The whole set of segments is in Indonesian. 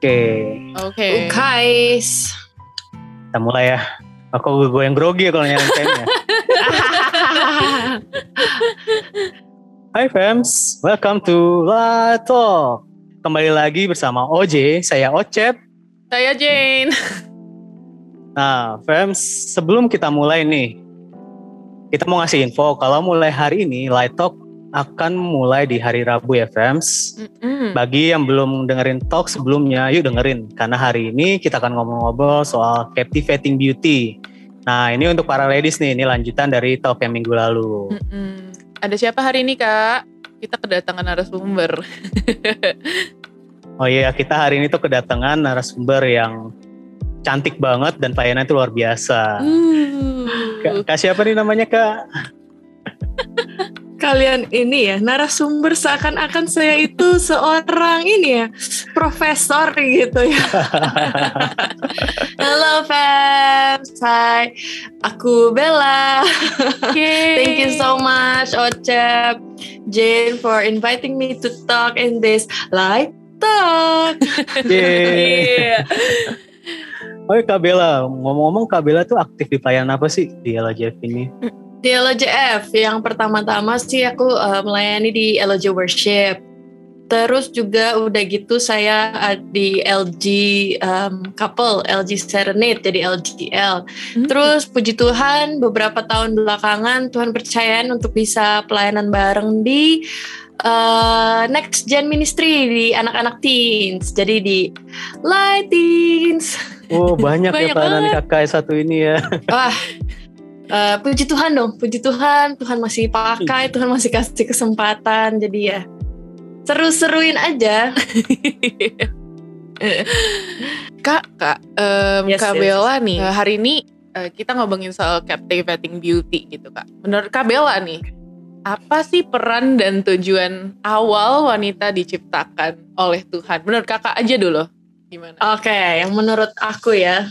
Oke, Oke. Guys. kita mulai ya. Aku gue yang grogi ya kalau nyari temanya. Hai Fems, welcome to La Talk. Kembali lagi bersama OJ, saya Ocep. Saya Jane. Nah, Fems, sebelum kita mulai nih, kita mau ngasih info kalau mulai hari ini Light Talk akan mulai di hari Rabu ya Fems. Mm-mm. Bagi yang belum dengerin talk sebelumnya, yuk dengerin. Karena hari ini kita akan ngomong-ngobrol soal captivating beauty. Nah, ini untuk para ladies nih, ini lanjutan dari talk yang minggu lalu. Mm-mm. Ada siapa hari ini kak? Kita kedatangan narasumber. Oh iya, kita hari ini tuh kedatangan narasumber yang cantik banget dan pelayanan itu luar biasa. Kak, Kak siapa nih namanya Kak? Kalian ini ya narasumber seakan-akan saya itu seorang ini ya profesor gitu ya. Halo fans, hai. Aku Bella. Thank you so much Ocep, Jane for inviting me to talk in this live talk. Iya, Kak Bella, ngomong-ngomong Kak Bella tuh aktif di pelayanan apa sih di LJF ini? Di LOJF yang pertama-tama sih aku uh, melayani di LOJ Worship. Terus juga udah gitu saya uh, di LG um, Couple, LG Serenade jadi LGL. Hmm. Terus puji Tuhan beberapa tahun belakangan Tuhan percayain untuk bisa pelayanan bareng di uh, Next Gen Ministry di anak-anak teens. Jadi di Light Teens. Oh banyak, ya Banyak pelayanan kakak satu ini ya. Wah, eh, puji Tuhan dong, puji Tuhan, Tuhan masih pakai, Tuhan masih kasih kesempatan, jadi ya seru-seruin aja. kak, kak, em, Yes, Kak yes, Bella nih eh, hari ini eh, kita ngomongin soal captivating beauty gitu kak. Menurut Kak Bella nih, apa sih peran dan tujuan awal wanita diciptakan oleh Tuhan? Menurut kakak aja dulu, gimana? Oke, yang menurut aku ya.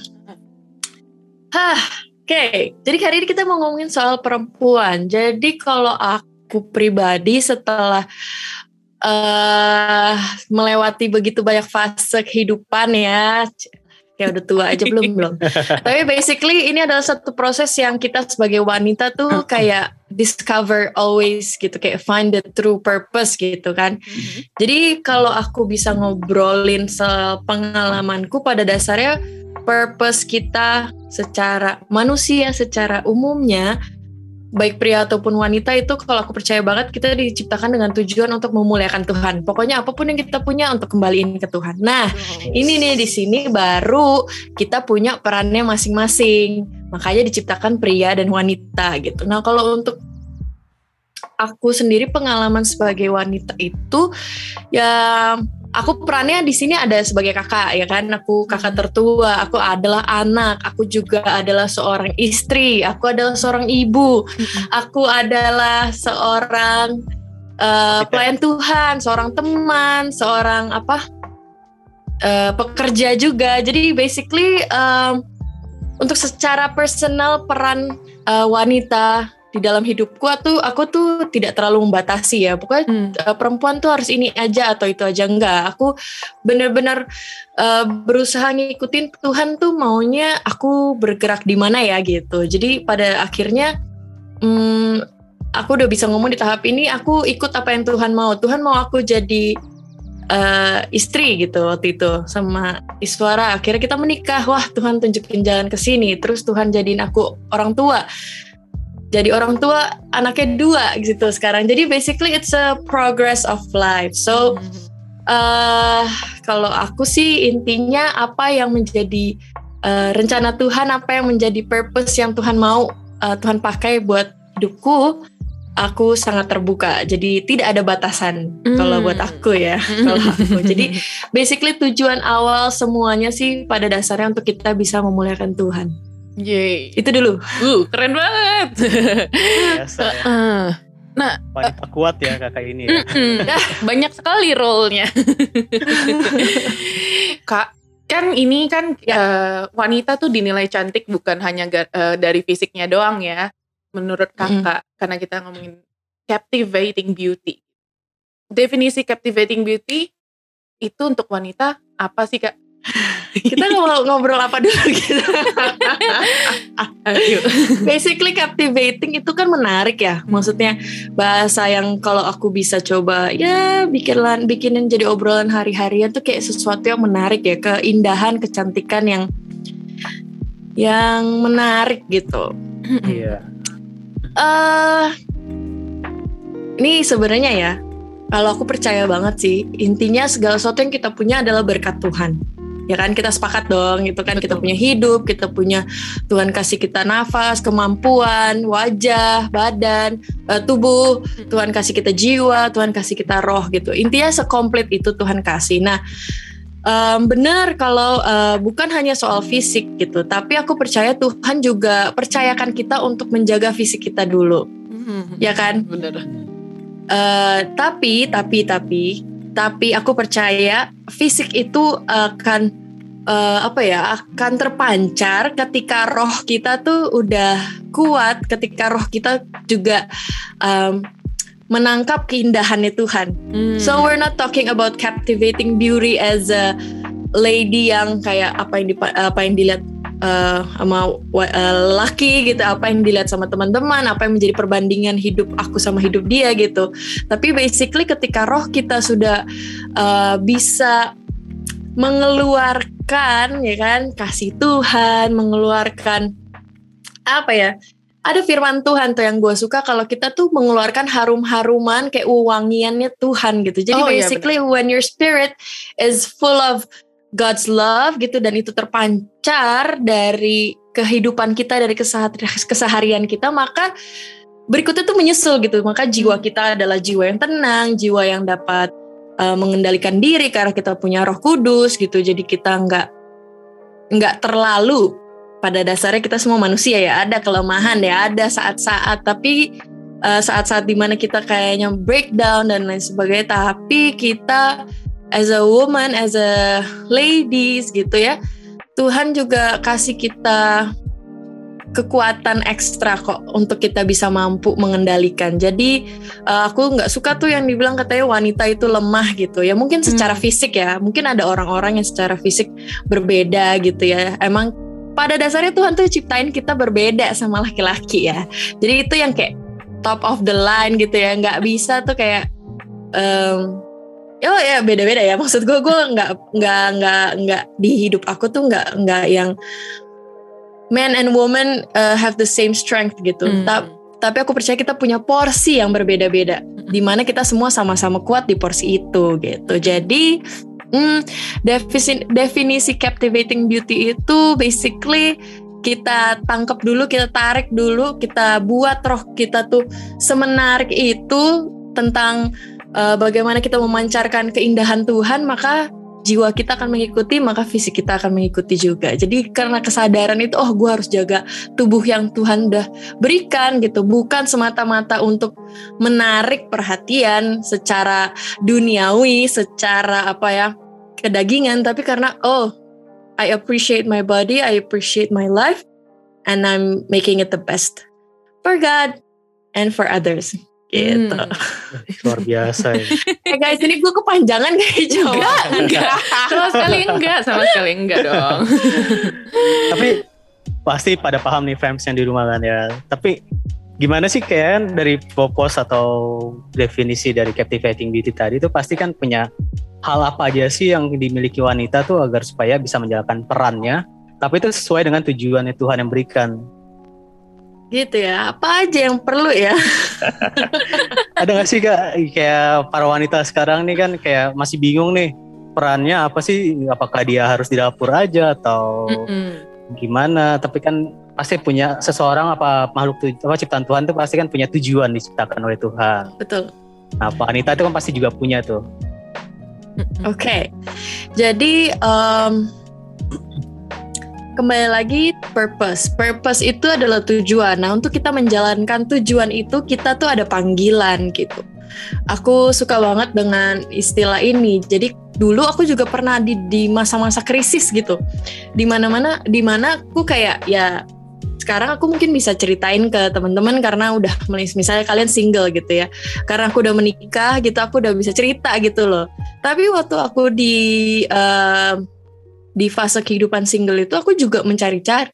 Hah, oke. Jadi hari ini kita mau ngomongin soal perempuan. Jadi kalau aku pribadi setelah eh melewati begitu banyak fase kehidupan ya, kayak udah tua aja belum belum. Tapi basically ini adalah satu proses yang kita sebagai wanita tuh kayak discover always gitu, kayak find the true purpose gitu kan. Mhm. Jadi kalau aku bisa ngobrolin pengalamanku pada dasarnya purpose kita secara manusia secara umumnya baik pria ataupun wanita itu kalau aku percaya banget kita diciptakan dengan tujuan untuk memuliakan Tuhan. Pokoknya apa pun yang kita punya untuk kembaliin ke Tuhan. Nah, ini nih di sini baru kita punya perannya masing-masing. Makanya diciptakan pria dan wanita gitu. Nah, kalau untuk aku sendiri pengalaman sebagai wanita itu ya aku perannya di sini ada sebagai kakak ya kan? Aku kakak tertua aku adalah anak aku juga adalah seorang istri aku adalah seorang ibu aku adalah seorang uh, pelayan Tuhan seorang teman seorang apa uh, pekerja juga. Jadi basically um, untuk secara personal peran uh, wanita di dalam hidupku tuh aku tuh tidak terlalu membatasi ya. Pokoknya Hmm. uh, perempuan tuh harus ini aja atau itu aja. Enggak aku bener-bener uh, berusaha ngikutin Tuhan tuh maunya aku bergerak di mana ya gitu. Jadi pada akhirnya hmm, aku udah bisa ngomong di tahap ini aku ikut apa yang Tuhan mau. Tuhan mau aku jadi uh, istri gitu waktu itu sama Iswara. Akhirnya kita menikah. Wah Tuhan tunjukin jalan ke sini. Terus Tuhan jadiin aku orang tua jadi orang tua anaknya dua gitu sekarang. Jadi basically it's a progress of life. So eh kalau aku sih intinya apa yang menjadi eh, rencana Tuhan apa yang menjadi purpose yang Tuhan mau eh, Tuhan pakai buat hidupku aku sangat terbuka. Jadi tidak ada batasan kalau Hmm. buat aku ya kalau aku. Jadi basically tujuan awal semuanya sih pada dasarnya untuk kita bisa memuliakan Tuhan Yeay. itu dulu Uh, keren banget. Biasa ya. Eh, Nah, Wanita kuat ya kakak ini ya. mm-mm. banyak sekali role-nya. Kak, kan ini kan eh, wanita tuh dinilai cantik bukan hanya eh, dari fisiknya doang ya. Menurut kakak, karena kita ngomongin captivating beauty. Definisi captivating beauty itu untuk wanita apa sih kak? Kita ngobrol, ngobrol apa dulu gitu. Basically captivating itu kan menarik ya. Maksudnya bahasa yang kalau aku bisa coba ya bikinlah bikinin jadi obrolan hari-harian tuh kayak sesuatu yang menarik ya, keindahan, kecantikan yang yang menarik gitu. Iya. uh, ini sebenarnya ya, kalau aku percaya banget sih, intinya segala sesuatu yang kita punya adalah berkat Tuhan. Ya kan kita sepakat dong, itu kan kita punya hidup, kita punya Tuhan kasih kita nafas, kemampuan, wajah, badan, uh, tubuh, Tuhan kasih kita jiwa, Tuhan kasih kita roh gitu. Intinya sekomplit itu Tuhan kasih. Nah, um, benar kalau uh, bukan hanya soal fisik gitu, tapi aku percaya Tuhan juga percayakan kita untuk menjaga fisik kita dulu, hmm. ya kan? Benar. Uh, tapi tapi tapi tapi aku percaya fisik itu akan uh, apa ya akan terpancar ketika roh kita tuh udah kuat ketika roh kita juga um, menangkap keindahannya Tuhan. Hmm. So we're not talking about captivating beauty as a lady yang kayak apa yang di, apa yang dilihat uh, sama uh, laki gitu, apa yang dilihat sama teman-teman, apa yang menjadi perbandingan hidup aku sama hidup dia gitu. Tapi basically ketika roh kita sudah uh, bisa mengeluarkan ya kan kasih Tuhan, mengeluarkan apa ya? ada firman Tuhan tuh yang gue suka kalau kita tuh mengeluarkan harum-haruman kayak wangiannya Tuhan gitu. Jadi oh, iya, basically iya when your spirit is full of God's love gitu dan itu terpancar dari kehidupan kita dari keseharian kita maka berikutnya tuh menyusul gitu. Maka jiwa hmm. kita adalah jiwa yang tenang, jiwa yang dapat uh, mengendalikan diri karena kita punya Roh Kudus gitu. Jadi kita nggak nggak terlalu pada dasarnya kita semua manusia ya ada kelemahan ya ada saat-saat tapi uh, saat-saat di mana kita kayaknya breakdown dan lain sebagainya tapi kita as a woman as a ladies gitu ya Tuhan juga kasih kita kekuatan ekstra kok untuk kita bisa mampu mengendalikan. Jadi uh, aku nggak suka tuh yang dibilang katanya wanita itu lemah gitu ya. Mungkin secara hmm. fisik ya, mungkin ada orang-orang yang secara fisik berbeda gitu ya. Emang pada dasarnya Tuhan tuh ciptain kita berbeda sama laki-laki ya. Jadi itu yang kayak top of the line gitu ya. Nggak bisa tuh kayak um, Oh ya beda-beda ya maksud gue gue nggak nggak nggak nggak di hidup aku tuh nggak nggak yang man and woman uh, have the same strength gitu. Hmm. Ta tapi aku percaya kita punya porsi yang berbeda-beda. Hmm. Di mana kita semua sama-sama kuat di porsi itu gitu. Jadi Hmm, definisi, definisi captivating beauty itu basically kita tangkap dulu, kita tarik dulu, kita buat roh kita tuh semenarik itu tentang uh, bagaimana kita memancarkan keindahan Tuhan, maka jiwa kita akan mengikuti, maka fisik kita akan mengikuti juga. Jadi karena kesadaran itu, oh gue harus jaga tubuh yang Tuhan udah berikan gitu, bukan semata-mata untuk menarik perhatian secara duniawi, secara apa ya kedagingan, tapi karena oh I appreciate my body, I appreciate my life, and I'm making it the best for God and for others gitu. Hmm. Luar biasa ya. eh guys, ini gue kepanjangan kayak jawab. Enggak, enggak. sama sekali enggak, sama sekali enggak dong. Tapi pasti pada paham nih fans yang di rumah kan ya. Tapi gimana sih kayak dari popos atau definisi dari captivating beauty tadi itu pasti kan punya hal apa aja sih yang dimiliki wanita tuh agar supaya bisa menjalankan perannya tapi itu sesuai dengan tujuan yang Tuhan yang berikan gitu ya. Apa aja yang perlu ya? Ada gak sih kak? Kayak para wanita sekarang nih kan kayak masih bingung nih perannya apa sih? Apakah dia harus di dapur aja atau mm -mm. gimana? Tapi kan pasti punya seseorang apa makhluk apa ciptaan Tuhan tuh pasti kan punya tujuan diciptakan oleh Tuhan. Betul. Nah wanita itu kan pasti juga punya tuh. Oke. Okay. jadi um, kembali lagi purpose. Purpose itu adalah tujuan. Nah, untuk kita menjalankan tujuan itu kita tuh ada panggilan gitu. Aku suka banget dengan istilah ini. Jadi dulu aku juga pernah di di masa-masa krisis gitu. Di mana-mana di mana aku kayak ya sekarang aku mungkin bisa ceritain ke teman-teman karena udah misalnya kalian single gitu ya karena aku udah menikah gitu aku udah bisa cerita gitu loh tapi waktu aku di uh, di fase kehidupan single itu aku juga mencari-cari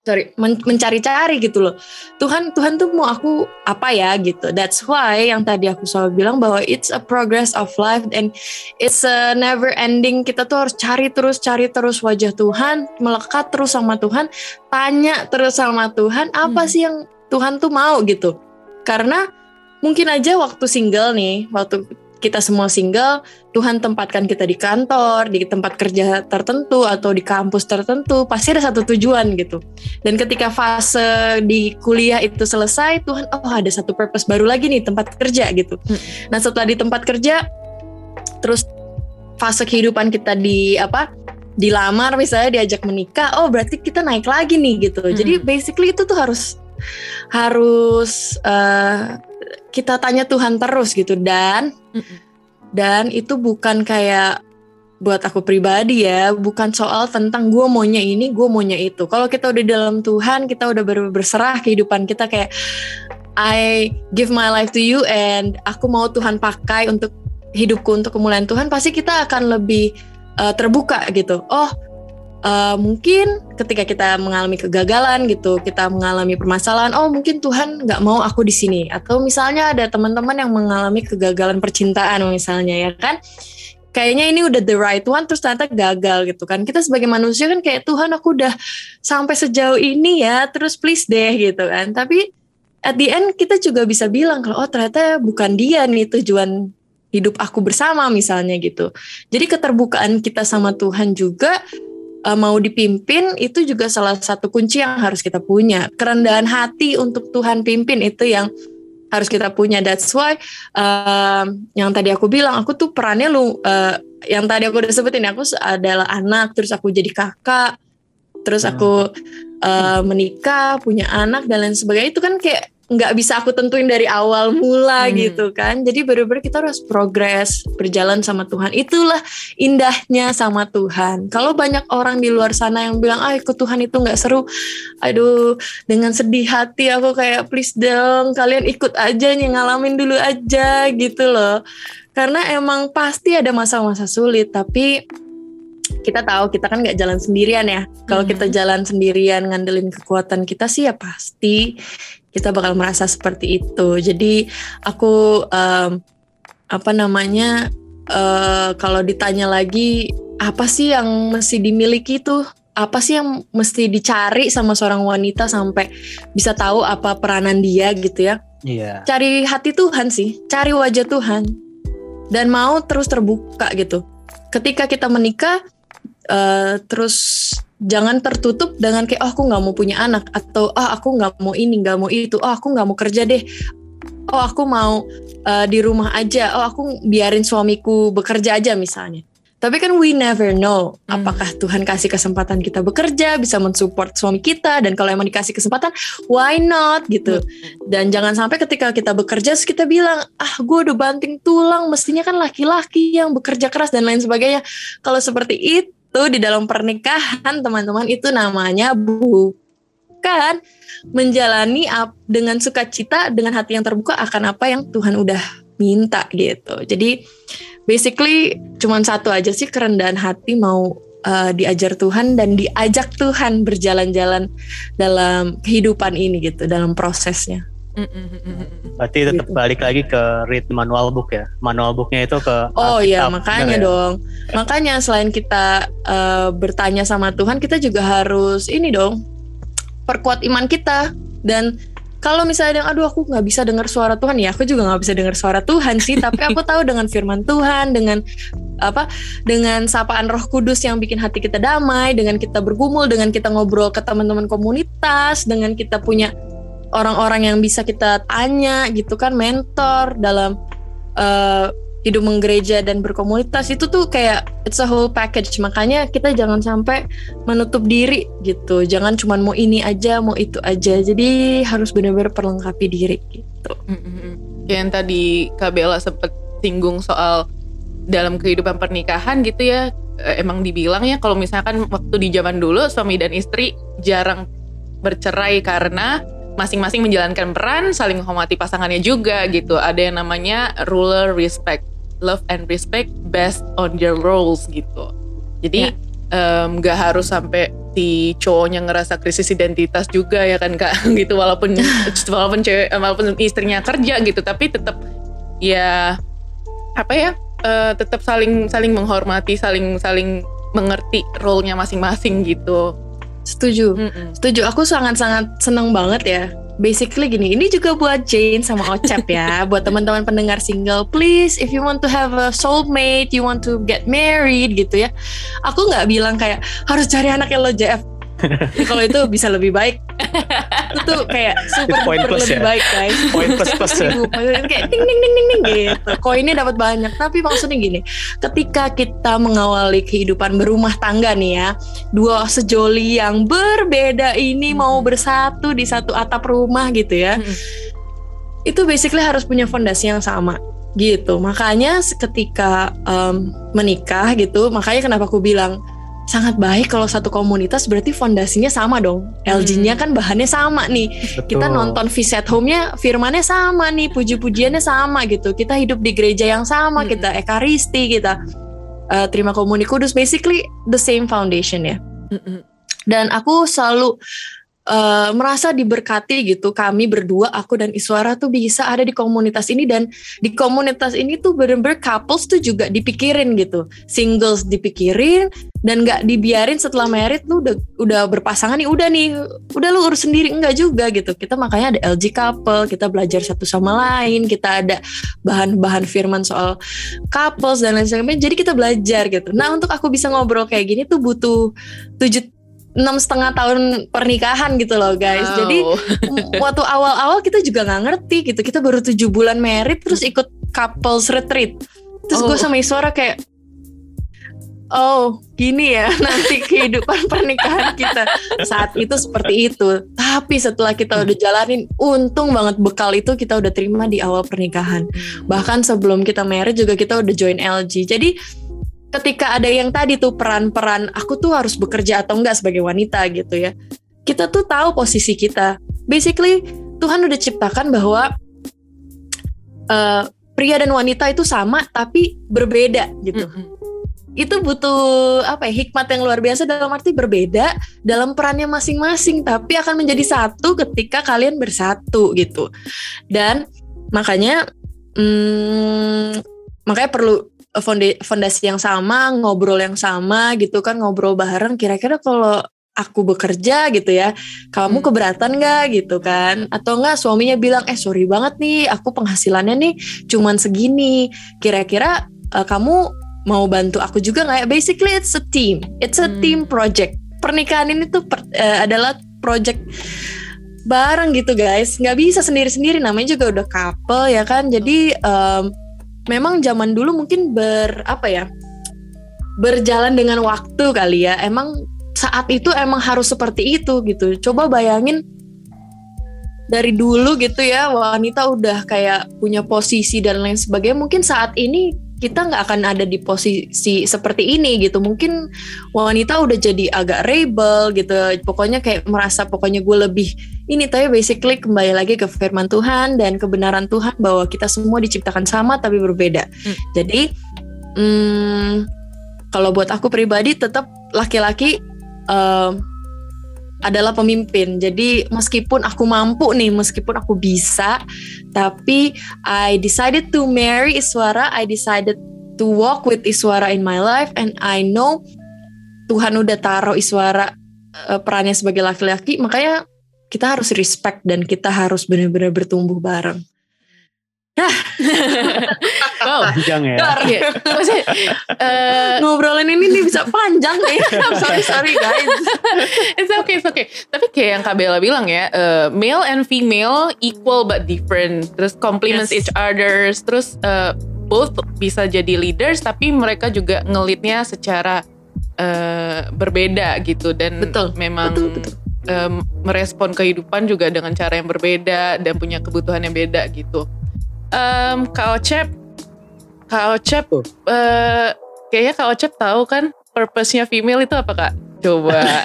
sorry men mencari-cari gitu loh. Tuhan Tuhan tuh mau aku apa ya gitu. That's why yang tadi aku selalu bilang bahwa it's a progress of life and it's a never ending. Kita tuh harus cari terus cari terus wajah Tuhan melekat terus sama Tuhan tanya terus sama Tuhan apa hmm. sih yang Tuhan tuh mau gitu. Karena mungkin aja waktu single nih waktu kita semua single, Tuhan tempatkan kita di kantor, di tempat kerja tertentu atau di kampus tertentu, pasti ada satu tujuan gitu. Dan ketika fase di kuliah itu selesai, Tuhan oh ada satu purpose baru lagi nih tempat kerja gitu. Hmm. Nah, setelah di tempat kerja terus fase kehidupan kita di apa? dilamar misalnya diajak menikah, oh berarti kita naik lagi nih gitu. Hmm. Jadi basically itu tuh harus harus uh, kita tanya Tuhan terus gitu. Dan mm dan itu bukan kayak buat aku pribadi ya. Bukan soal tentang gue maunya ini gue maunya itu. Kalau kita udah dalam Tuhan kita udah ber berserah kehidupan kita kayak I give my life to you and aku mau Tuhan pakai untuk hidupku untuk kemuliaan Tuhan pasti kita akan lebih uh, terbuka gitu. Oh uh, mungkin ketika kita mengalami kegagalan gitu, kita mengalami permasalahan, oh mungkin Tuhan nggak mau aku di sini, atau misalnya ada teman-teman yang mengalami kegagalan percintaan misalnya ya kan, kayaknya ini udah the right one terus ternyata gagal gitu kan, kita sebagai manusia kan kayak Tuhan aku udah sampai sejauh ini ya, terus please deh gitu kan, tapi at the end kita juga bisa bilang kalau oh ternyata bukan dia nih tujuan hidup aku bersama misalnya gitu. Jadi keterbukaan kita sama Tuhan juga uh, mau dipimpin itu juga salah satu kunci yang harus kita punya. Kerendahan hati untuk Tuhan pimpin itu yang harus kita punya. That's why uh, yang tadi aku bilang aku tuh perannya lu uh, yang tadi aku udah sebutin aku adalah anak, terus aku jadi kakak, terus aku uh, menikah, punya anak dan lain sebagainya itu kan kayak nggak bisa aku tentuin dari awal mula hmm. gitu kan jadi benar-benar kita harus progres berjalan sama Tuhan itulah indahnya sama Tuhan kalau banyak orang di luar sana yang bilang ah ikut Tuhan itu nggak seru aduh dengan sedih hati aku kayak please dong kalian ikut aja nih ngalamin dulu aja gitu loh karena emang pasti ada masa-masa sulit tapi kita tahu kita kan nggak jalan sendirian ya. Kalau hmm. kita jalan sendirian ngandelin kekuatan kita sih ya pasti kita bakal merasa seperti itu. Jadi aku um, apa namanya uh, kalau ditanya lagi apa sih yang mesti dimiliki tuh? Apa sih yang mesti dicari sama seorang wanita sampai bisa tahu apa peranan dia gitu ya? Iya. Cari hati Tuhan sih, cari wajah Tuhan dan mau terus terbuka gitu. Ketika kita menikah uh, terus jangan tertutup dengan kayak oh aku nggak mau punya anak atau oh aku nggak mau ini nggak mau itu oh aku nggak mau kerja deh oh aku mau uh, di rumah aja oh aku biarin suamiku bekerja aja misalnya tapi kan we never know hmm. apakah Tuhan kasih kesempatan kita bekerja, bisa mensupport suami kita dan kalau emang dikasih kesempatan, why not gitu. Hmm. Dan jangan sampai ketika kita bekerja terus kita bilang, "Ah, gue udah banting tulang, mestinya kan laki-laki yang bekerja keras dan lain sebagainya." Kalau seperti itu itu di dalam pernikahan teman-teman itu namanya bukan menjalani dengan sukacita dengan hati yang terbuka akan apa yang Tuhan udah minta gitu. Jadi basically cuman satu aja sih kerendahan hati mau uh, diajar Tuhan dan diajak Tuhan berjalan-jalan dalam kehidupan ini gitu, dalam prosesnya. Berarti tetap gitu. balik lagi ke read manual book ya. Manual booknya itu ke Oh iya, makanya ya? dong. Makanya selain kita uh, bertanya sama Tuhan, kita juga harus ini dong perkuat iman kita dan kalau misalnya yang aduh aku nggak bisa dengar suara Tuhan ya aku juga nggak bisa dengar suara Tuhan sih tapi aku tahu dengan firman Tuhan dengan apa dengan sapaan Roh Kudus yang bikin hati kita damai dengan kita bergumul dengan kita ngobrol ke teman-teman komunitas dengan kita punya orang-orang yang bisa kita tanya gitu kan mentor dalam uh, hidup menggereja dan berkomunitas itu tuh kayak it's a whole package. Makanya kita jangan sampai menutup diri gitu. Jangan cuma mau ini aja mau itu aja. Jadi harus benar-benar perlengkapi diri gitu. Mm-hmm. yang tadi Kak Bella sempet singgung soal dalam kehidupan pernikahan gitu ya. Eh, emang dibilang ya kalau misalkan waktu di zaman dulu suami dan istri jarang bercerai karena masing-masing menjalankan peran, saling menghormati pasangannya juga gitu. Ada yang namanya ruler respect, love and respect based on their roles gitu. Jadi em, nggak harus sampai si cowoknya ngerasa krisis identitas juga ya kan kak gitu walaupun walaupun cewek walaupun istrinya kerja gitu tapi tetap ya apa ya eh, tetap saling saling menghormati saling saling mengerti role-nya masing-masing gitu. Setuju. Mm-mm. Setuju, aku sangat-sangat seneng banget ya. Basically gini, ini juga buat Jane sama Ocep ya, buat teman-teman pendengar single, please if you want to have a soulmate, you want to get married gitu ya. Aku nggak bilang kayak harus cari anak yang lo JF. Kalau itu bisa lebih baik. itu tuh kayak super Itu poin duper plus lebih ya? baik guys. Poin plus plus ya. Kayak ding ding ding ding ding gitu. Koinnya dapat banyak. Tapi maksudnya gini, ketika kita mengawali kehidupan berumah tangga nih ya, dua sejoli yang berbeda ini mau Mhm. bersatu di satu atap rumah gitu ya. Mm-mm. Itu basically harus punya fondasi yang sama gitu. Makanya ketika em, menikah gitu, makanya kenapa aku bilang sangat baik kalau satu komunitas berarti fondasinya sama dong. LG-nya kan bahannya sama nih kita Betul. nonton Visit at Home-nya firmannya sama nih, puji-pujiannya sama gitu. Kita hidup di gereja yang sama, Mm-mm. kita ekaristi, kita uh, terima komuni kudus, basically the same foundation ya. Mm-mm. Dan aku selalu uh, merasa diberkati gitu. Kami berdua, aku dan Iswara tuh bisa ada di komunitas ini dan di komunitas ini tuh bener-bener couples tuh juga dipikirin gitu. Singles dipikirin dan nggak dibiarin setelah married lu udah udah berpasangan nih udah nih udah lu urus sendiri enggak juga gitu kita makanya ada LG couple kita belajar satu sama lain kita ada bahan-bahan firman soal couples dan lain sebagainya jadi kita belajar gitu nah untuk aku bisa ngobrol kayak gini tuh butuh tujuh enam setengah tahun pernikahan gitu loh guys. Wow. jadi m- waktu awal-awal kita juga nggak ngerti gitu. Kita baru tujuh bulan married terus ikut couples retreat. Terus gue Oh. sama Iswara kayak oh gini ya nanti kehidupan pernikahan kita. Saat itu seperti itu. Tapi setelah kita udah jalanin untung banget bekal itu kita udah terima di awal pernikahan. Bahkan sebelum kita married juga kita udah join LG jadi ketika ada yang tadi tuh peran-peran aku tuh harus bekerja atau enggak sebagai wanita gitu ya. Kita tuh tahu posisi kita. Basically Tuhan udah ciptakan bahwa eh, pria dan wanita itu sama tapi berbeda gitu. Mm-mm. itu butuh apa ya hikmat yang luar biasa dalam arti berbeda dalam perannya masing-masing tapi akan menjadi satu ketika kalian bersatu gitu. Dan makanya hmm, makanya perlu fondasi yang sama ngobrol yang sama gitu kan ngobrol bareng kira-kira kalau aku bekerja gitu ya kamu Hmm. keberatan nggak gitu kan atau enggak suaminya bilang eh sorry banget nih aku penghasilannya nih cuman segini kira-kira eh, kamu mau bantu aku juga nggak ya? Basically it's a team, it's a Hmm. team project. Pernikahan ini tuh per- eh, adalah project bareng gitu guys, nggak bisa sendiri-sendiri. Namanya juga udah couple ya kan. Jadi em, memang zaman dulu mungkin ber apa ya berjalan dengan waktu kali ya. Emang saat itu emang harus seperti itu gitu. Coba bayangin dari dulu gitu ya wanita udah kayak punya posisi dan lain sebagainya mungkin saat ini kita nggak akan ada di posisi seperti ini gitu. Mungkin wanita udah jadi agak rebel gitu. Pokoknya kayak merasa pokoknya gue lebih ini tapi basically kembali lagi ke firman Tuhan dan kebenaran Tuhan bahwa kita semua diciptakan sama tapi berbeda. Hmm. jadi hmm, kalau buat aku pribadi tetap laki-laki em, adalah pemimpin. Jadi meskipun aku mampu nih, meskipun aku bisa, tapi I decided to marry Iswara, I decided to walk with Iswara in my life and I know Tuhan udah taruh Iswara eh, perannya sebagai laki-laki, makanya kita harus respect dan kita harus benar-benar bertumbuh bareng. wow Panjang ya. Iya. Maksudnya, eh, Ngobrolin ini nih bisa panjang nih. sorry sorry guys. it's okay, it's okay. Tapi kayak yang Kak Bella bilang ya, eh, male and female equal but different. Terus complements Yes. each others. Terus eh, both bisa jadi leaders, tapi mereka juga ngelitnya secara eh, berbeda gitu. Dan Betul, memang betul, betul. em, merespon kehidupan juga dengan cara yang berbeda dan punya kebutuhan yang beda gitu. Em, Kak Ocep, Kak Ocep, eh, kayaknya Kak Ocep tahu kan purpose-nya female itu apa Kak? Coba.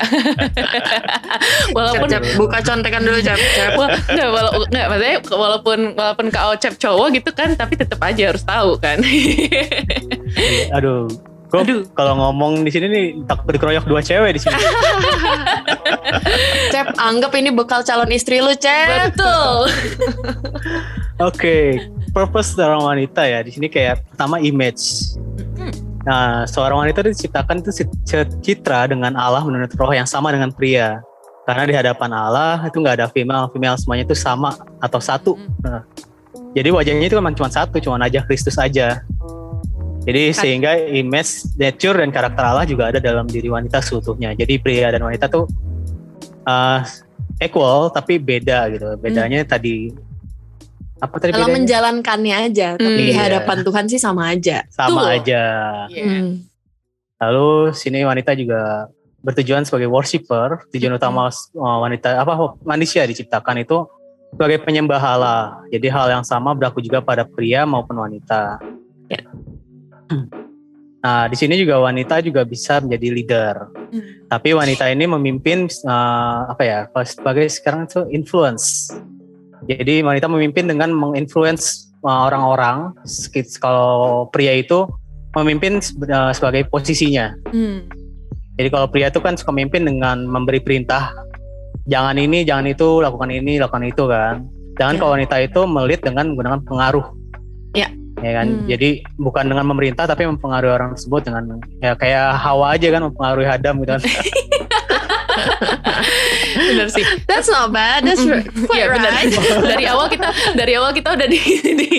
walaupun Cep, cep, buka contekan dulu cep, cep. Wah, enggak, wala, enggak, maksudnya walaupun walaupun Kak Ocep cowok gitu kan, tapi tetap aja harus tahu kan. Aduh, gue kalau ngomong di sini nih takut dikeroyok dua cewek di sini. Cep, anggap ini bekal calon istri lu, Cep. Betul. Oke, purpose seorang wanita ya di sini kayak pertama image. Nah, seorang wanita diciptakan itu ci- citra dengan Allah menurut roh yang sama dengan pria. Karena di hadapan Allah itu nggak ada female, female semuanya itu sama atau satu. Nah, jadi wajahnya itu memang cuma satu, cuma aja Kristus aja. Jadi Kan- sehingga image, nature dan karakter Allah juga ada dalam diri wanita seutuhnya. Jadi pria dan wanita tuh uh, equal tapi beda gitu. Bedanya tadi apa tadi bedanya? menjalankannya aja, tapi Hmm. di Iya. hadapan Tuhan sih sama aja. sama Betul. aja. Iya. Hmm. Lalu sini wanita juga bertujuan sebagai worshipper. Tujuan Mm-mm. utama uh, wanita apa manusia diciptakan itu sebagai penyembah Allah. Jadi hal yang sama berlaku juga pada pria maupun wanita. Ya. Nah, di sini juga wanita juga bisa menjadi leader. Hmm. Tapi wanita ini memimpin uh, apa ya? Kalau sebagai sekarang itu influence. Jadi wanita memimpin dengan menginfluence uh, orang-orang. Kalau pria itu memimpin uh, sebagai posisinya. Hmm. Jadi kalau pria itu kan suka memimpin dengan memberi perintah, jangan ini, jangan itu, lakukan ini, lakukan itu kan. Jangan Ya. kalau wanita itu melit dengan menggunakan pengaruh. Ya. Ya kan. Hmm. Jadi bukan dengan memerintah tapi mempengaruhi orang tersebut dengan ya kayak Hawa aja kan mempengaruhi Adam gitu kan. Bener sih. That's not bad. That's r- quite Iya benar. right. dari awal kita dari awal kita udah di di,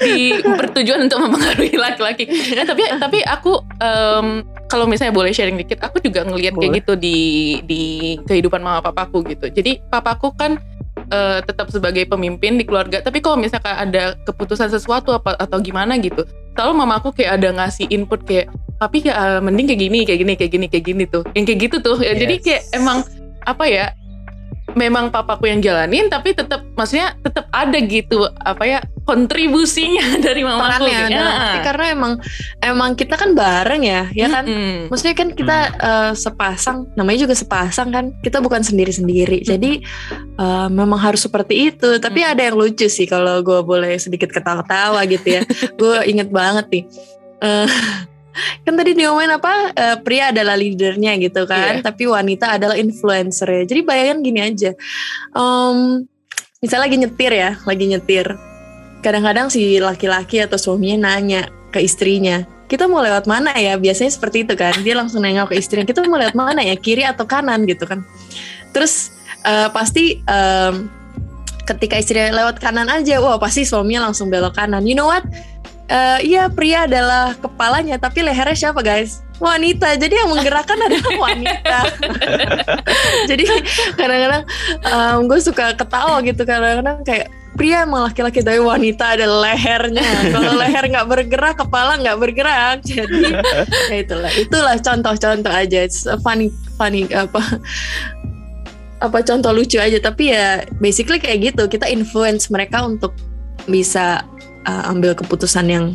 di bertujuan untuk mempengaruhi laki-laki. Eh, tapi tapi aku em, kalau misalnya boleh sharing dikit, aku juga ngelihat kayak gitu di di kehidupan mama papaku gitu. Jadi papaku kan eh, tetap sebagai pemimpin di keluarga, tapi kalau misalkan ada keputusan sesuatu apa atau gimana gitu, selalu mamaku kayak ada ngasih input kayak tapi ya mending kayak gini, kayak gini, kayak gini, kayak gini tuh. Yang kayak gitu tuh. Ya, Jadi Yes. kayak emang apa ya? Memang papaku yang jalanin tapi tetap maksudnya tetap ada gitu apa ya kontribusinya dari mamaku gitu. arti karena emang emang kita kan bareng ya, ya kan? Mm-mm. Maksudnya kan kita eh, sepasang, namanya juga sepasang kan. Kita bukan sendiri-sendiri. Jadi eh, memang harus seperti itu. Tapi Hmm. ada yang lucu sih kalau gue boleh sedikit ketawa-tawa gitu ya. gue inget banget nih. Eh, kan tadi diomongin apa eh, pria adalah leadernya gitu kan, Iya. tapi wanita adalah influencer ya. Jadi bayangin gini aja, Em, misalnya lagi nyetir ya, lagi nyetir. Kadang-kadang si laki-laki atau suaminya nanya ke istrinya, kita mau lewat mana ya? Biasanya seperti itu kan. Dia langsung nengok ke istrinya, kita mau lewat mana ya? Kiri atau kanan gitu kan. Terus eh, pasti em, ketika istrinya lewat kanan aja, wah pasti suaminya langsung belok kanan. You know what? Eh, iya pria adalah kepalanya, tapi lehernya siapa guys? Wanita. Jadi yang menggerakkan adalah wanita. Jadi kadang-kadang gue suka ketawa gitu kadang-kadang kayak pria emang laki-laki tapi wanita ada lehernya. Kalau leher nggak bergerak, kepala nggak bergerak. Jadi ya itulah, itulah contoh-contoh aja. It's funny, funny apa apa contoh lucu aja. Tapi ya basically kayak gitu. Kita influence mereka untuk bisa uh, ambil keputusan yang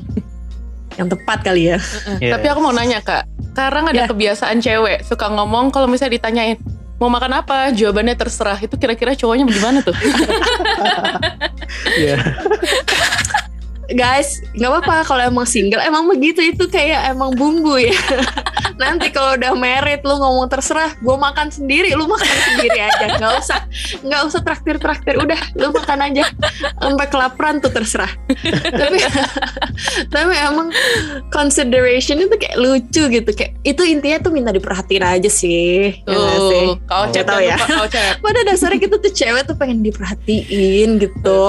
yang tepat kali ya. Yes. Tapi aku mau nanya kak, sekarang ada Ya. kebiasaan cewek suka ngomong kalau misalnya ditanyain mau makan apa, jawabannya terserah. Itu kira-kira cowoknya bagaimana tuh? Iya. guys nggak apa-apa kalau emang single. Emang begitu itu kayak emang bumbu ya. Nanti kalau udah married lu ngomong terserah gue makan sendiri lu makan sendiri aja. Nggak usah nggak usah traktir traktir udah lu makan aja. Sampai kelaparan tuh terserah. Tapi tapi emang consideration itu kayak lucu gitu. Kayak itu intinya tuh minta diperhatiin aja sih. Ya nggak sih? Tuh, kau ya. Kau pada dasarnya kita tuh cewek tuh pengen diperhatiin gitu.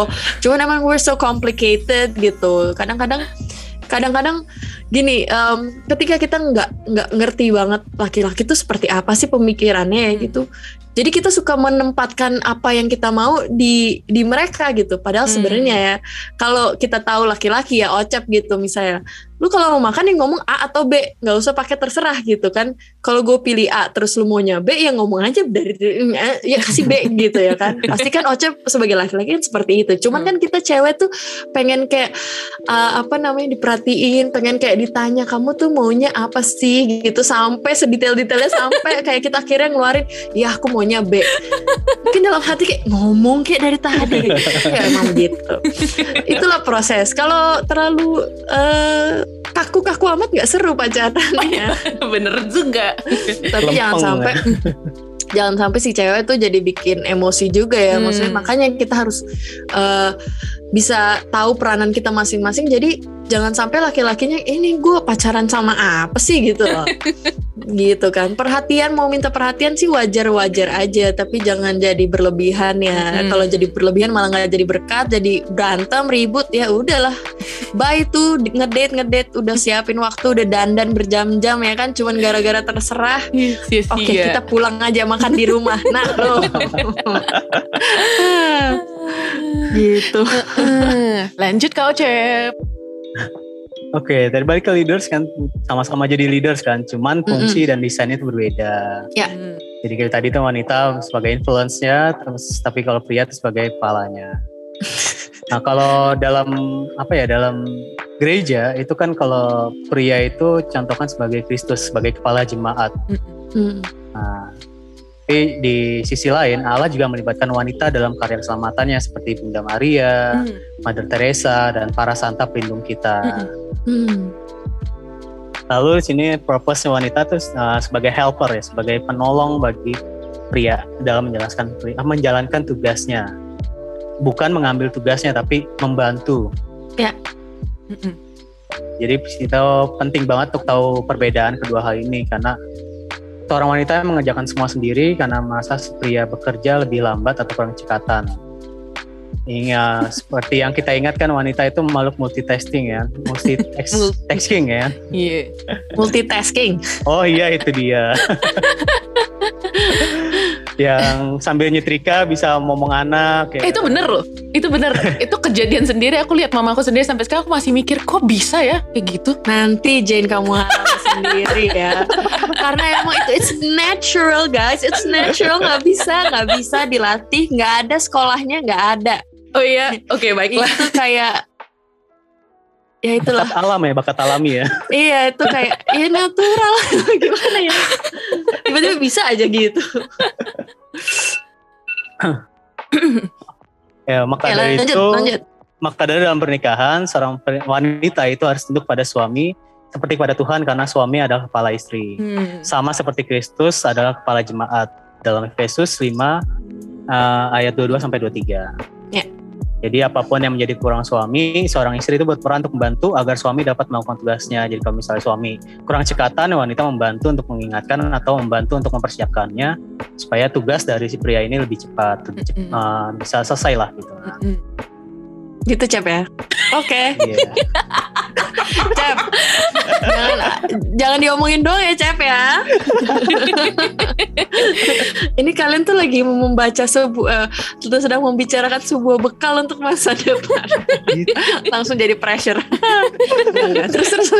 Cuman emang we're so complicated gitu. Kadang-kadang kadang-kadang gini, em, ketika kita nggak nggak ngerti banget laki-laki tuh seperti apa sih pemikirannya Hmm. gitu. Jadi kita suka menempatkan apa yang kita mau di di mereka gitu. Padahal Hmm. sebenarnya ya kalau kita tahu laki-laki ya ocap gitu misalnya, lu kalau mau makan yang ngomong A atau B, nggak usah pakai terserah gitu kan. Kalau gue pilih A terus lu maunya B ya ngomong aja dari ya kasih B gitu ya kan. Pasti kan ocap sebagai laki-laki kan seperti itu. Cuman Hmm. kan kita cewek tuh pengen kayak uh, apa namanya diperhatiin, pengen kayak ditanya kamu tuh maunya apa sih gitu sampai sedetail-detailnya sampai kayak kita akhirnya ngeluarin ya aku maunya B. Mungkin dalam hati kayak ngomong kayak dari tadi. ya emang gitu. Itulah proses. Kalau terlalu eh, kaku-kaku amat nggak seru pacarannya. Bener juga. Tapi jangan Lempeng sampai jangan sampai si cewek tuh jadi bikin emosi juga ya. Hmm. Maksudnya makanya kita harus eh, bisa tahu peranan kita masing-masing. Jadi jangan sampai laki-lakinya ini gue pacaran sama apa sih gitu loh. gitu kan. Perhatian mau minta perhatian sih wajar-wajar aja, tapi jangan jadi berlebihan ya. Hmm. Kalau jadi berlebihan malah nggak jadi berkat, jadi berantem, ribut ya udahlah. Bye tuh ngedate ngedate udah siapin waktu udah dandan berjam-jam ya kan cuman gara-gara terserah Sia-sia. Oke kita pulang aja makan di rumah. Nah loh. gitu. Lanjut kau Cep. Oke, dari balik ke leaders kan sama-sama jadi leaders kan, cuman fungsi dan desainnya itu berbeda. Ya. Hmm. Jadi kayak tadi tuh wanita sebagai influence-nya, terus tapi kalau pria itu sebagai kepalanya. Nah kalau dalam apa ya dalam gereja itu kan kalau pria itu contohkan sebagai Kristus sebagai kepala jemaat. Hmm. Nah, tapi di sisi lain Allah juga melibatkan wanita dalam karya keselamatannya seperti Bunda Maria, Hmm. Mother Teresa dan para santa pelindung kita. Mm-mm. Hmm. Lalu di sini purpose wanita tuh uh, sebagai helper ya, sebagai penolong bagi pria dalam menjalankan menjalankan tugasnya. Bukan mengambil tugasnya tapi membantu. Mm-mm. Jadi kita penting banget untuk tahu perbedaan kedua hal ini karena seorang wanita yang mengerjakan semua sendiri karena merasa si pria bekerja lebih lambat atau kurang cekatan. Iya, seperti yang kita ingatkan wanita itu makhluk multitasking ya, multitasking ya. Iya. Multitasking. Oh iya itu dia. yang sambil nyetrika bisa ngomong anak Eh, ya. itu bener loh. Itu bener. itu kejadian sendiri. Aku lihat mamaku sendiri sampai sekarang aku masih mikir kok bisa ya kayak gitu. Nanti Jane kamu sendiri ya. Karena emang itu it's natural guys, it's natural nggak bisa nggak bisa dilatih, nggak ada sekolahnya nggak ada. Oh iya. Oke baiklah. Itu kayak ya itulah bakat alam ya, bakat alami ya. iya itu kayak ya natural gimana ya tiba-tiba bisa aja gitu ya maka ya dari lanjut itu, lanjut maka dari dalam pernikahan seorang wanita itu harus tunduk pada suami seperti pada Tuhan karena suami adalah kepala istri. Hmm. Sama seperti Kristus adalah kepala jemaat dalam Efesus 5 uh, ayat 22 sampai 23. Jadi apa pun yang menjadi kurang suami, seorang istri itu berperan untuk membantu agar suami dapat melakukan tugasnya. Jadi kalau misalnya suami kurang cekatan, wanita membantu untuk mengingatkan atau membantu untuk mempersiapkannya supaya tugas dari si pria ini lebih cepat, lebih cepat, Mm-mm. uh, bisa selesai lah gitu. Mm-mm. gitu Cep ya oke Iya. Cep jangan jangan diomongin doang ya Cep ya ini kalian tuh lagi membaca sebuah uh, sedang membicarakan sebuah bekal untuk masa depan langsung jadi pressure terus terus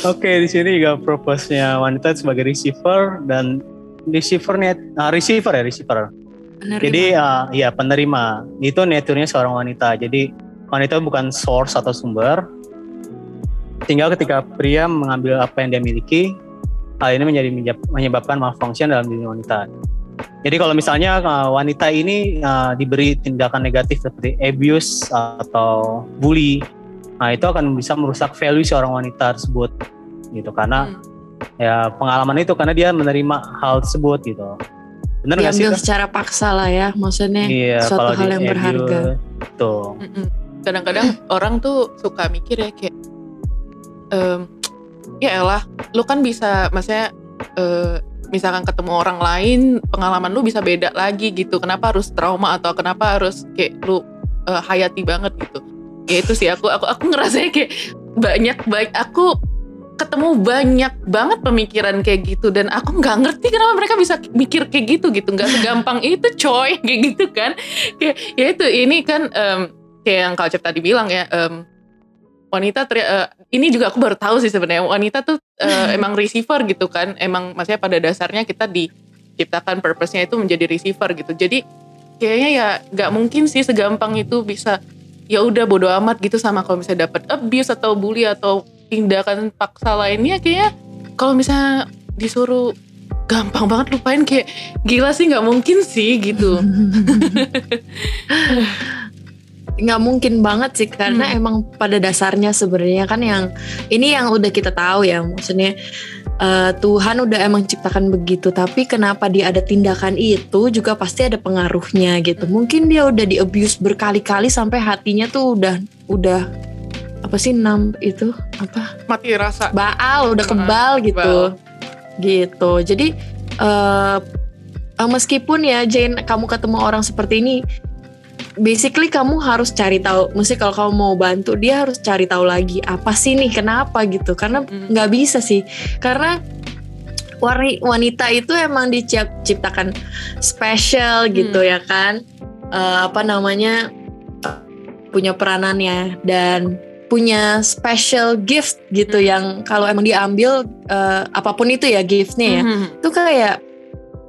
Oke, di sini juga purpose-nya wanita sebagai receiver dan receiver-nya ah, receiver ya receiver. Jadi uh, ya penerima itu nature-nya seorang wanita. Jadi wanita bukan source atau sumber. Tinggal ketika pria mengambil apa yang dia miliki, hal ini menjadi menyebab- menyebabkan malfunction dalam diri wanita. Jadi kalau misalnya uh, wanita ini uh, diberi tindakan negatif seperti abuse atau bully, nah itu akan bisa merusak value seorang wanita tersebut, gitu. Karena Hmm. ya pengalaman itu karena dia menerima hal tersebut gitu. Bener nggak sih? diambil secara paksa lah ya maksudnya Iya, suatu kalau hal yang abuse, berharga Tuh. Kadang-kadang orang tuh suka mikir ya kayak, em, ya elah, lu kan bisa, maksudnya, eh, misalkan ketemu orang lain, pengalaman lu bisa beda lagi gitu. Kenapa harus trauma atau kenapa harus kayak lu eh, hayati banget gitu? Ya itu sih aku, aku, aku ngerasanya kayak banyak baik aku ketemu banyak banget pemikiran kayak gitu dan aku nggak ngerti kenapa mereka bisa mikir kayak gitu gitu nggak segampang itu coy kayak gitu kan kayak ya itu ini kan um, kayak yang Cep tadi bilang ya um, wanita teri- uh, ini juga aku baru tahu sih sebenarnya wanita tuh uh, emang receiver gitu kan. Emang maksudnya pada dasarnya kita diciptakan purpose-nya itu menjadi receiver gitu. Jadi kayaknya ya nggak mungkin sih segampang itu bisa ya udah bodo amat gitu sama kalau misalnya dapat abuse atau bully atau tindakan paksa lainnya kayaknya kalau misalnya disuruh gampang banget lupain kayak gila sih nggak mungkin sih gitu nggak mungkin banget sih karena Hmm. emang pada dasarnya sebenarnya kan yang ini yang udah kita tahu ya maksudnya eh, Tuhan udah emang ciptakan begitu tapi kenapa dia ada tindakan itu juga pasti ada pengaruhnya gitu. Mungkin dia udah di abuse berkali-kali sampai hatinya tuh udah udah apa sih enam itu apa? Mati rasa. Baal udah kebal gitu. gitu. Jadi eh, meskipun ya Jane kamu ketemu orang seperti ini basically kamu harus cari tahu mesti kalau kamu mau bantu dia harus cari tahu lagi apa sih nih kenapa gitu karena Mm. nggak bisa sih karena wanita itu emang diciptakan special gitu Hmm. ya kan Eh, apa namanya punya peranannya dan punya special gift gitu Hmm. yang kalau emang diambil eh, apa pun itu ya giftnya ya Mhm. itu kayak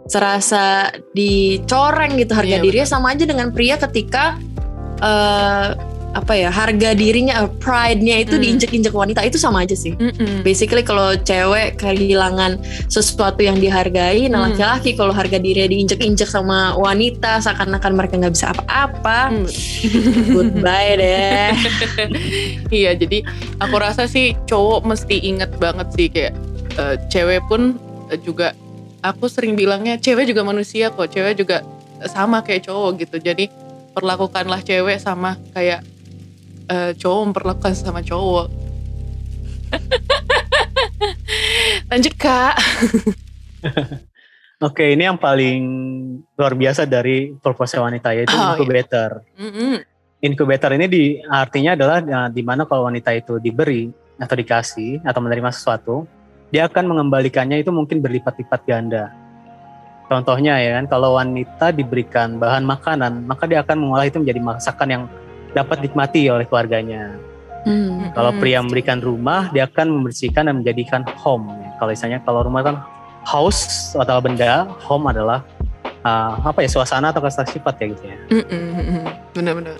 serasa dicoreng gitu harga Iya, dirinya sama aja dengan pria ketika eh, apa ya harga dirinya eh, pride-nya itu Hmm. diinjek-injek wanita itu sama aja sih Mhm. basically kalau cewek kehilangan sesuatu yang dihargai nah Hmm. laki-laki kalau harga dirinya diinjek-injek sama wanita seakan-akan mereka nggak bisa apa-apa Hmm. goodbye deh iya jadi aku rasa sih cowok mesti inget banget sih kayak eh, cewek pun juga aku sering bilangnya cewek juga manusia kok cewek juga sama kayak cowok gitu jadi perlakukanlah cewek sama kayak eh, cowok memperlakukan sama cowok lanjut kak Oke, ini yang paling luar biasa dari purpose wanita yaitu Oh, iya. incubator. Mm-mm. Incubator ini di artinya adalah uh, di mana kalau wanita itu diberi atau dikasih atau menerima sesuatu, dia akan mengembalikannya itu mungkin berlipat-lipat ganda. Contohnya ya kan, kalau wanita diberikan bahan makanan, maka dia akan mengolah itu menjadi masakan yang dapat dinikmati oleh keluarganya. Hmm. Kalau Mm. pria memberikan rumah, dia akan membersihkan dan menjadikan home. Kalau misalnya kalau rumah kan house atau benda, home adalah uh, apa ya suasana atau kasta sifat ya gitu ya. Mm-mm. bener-bener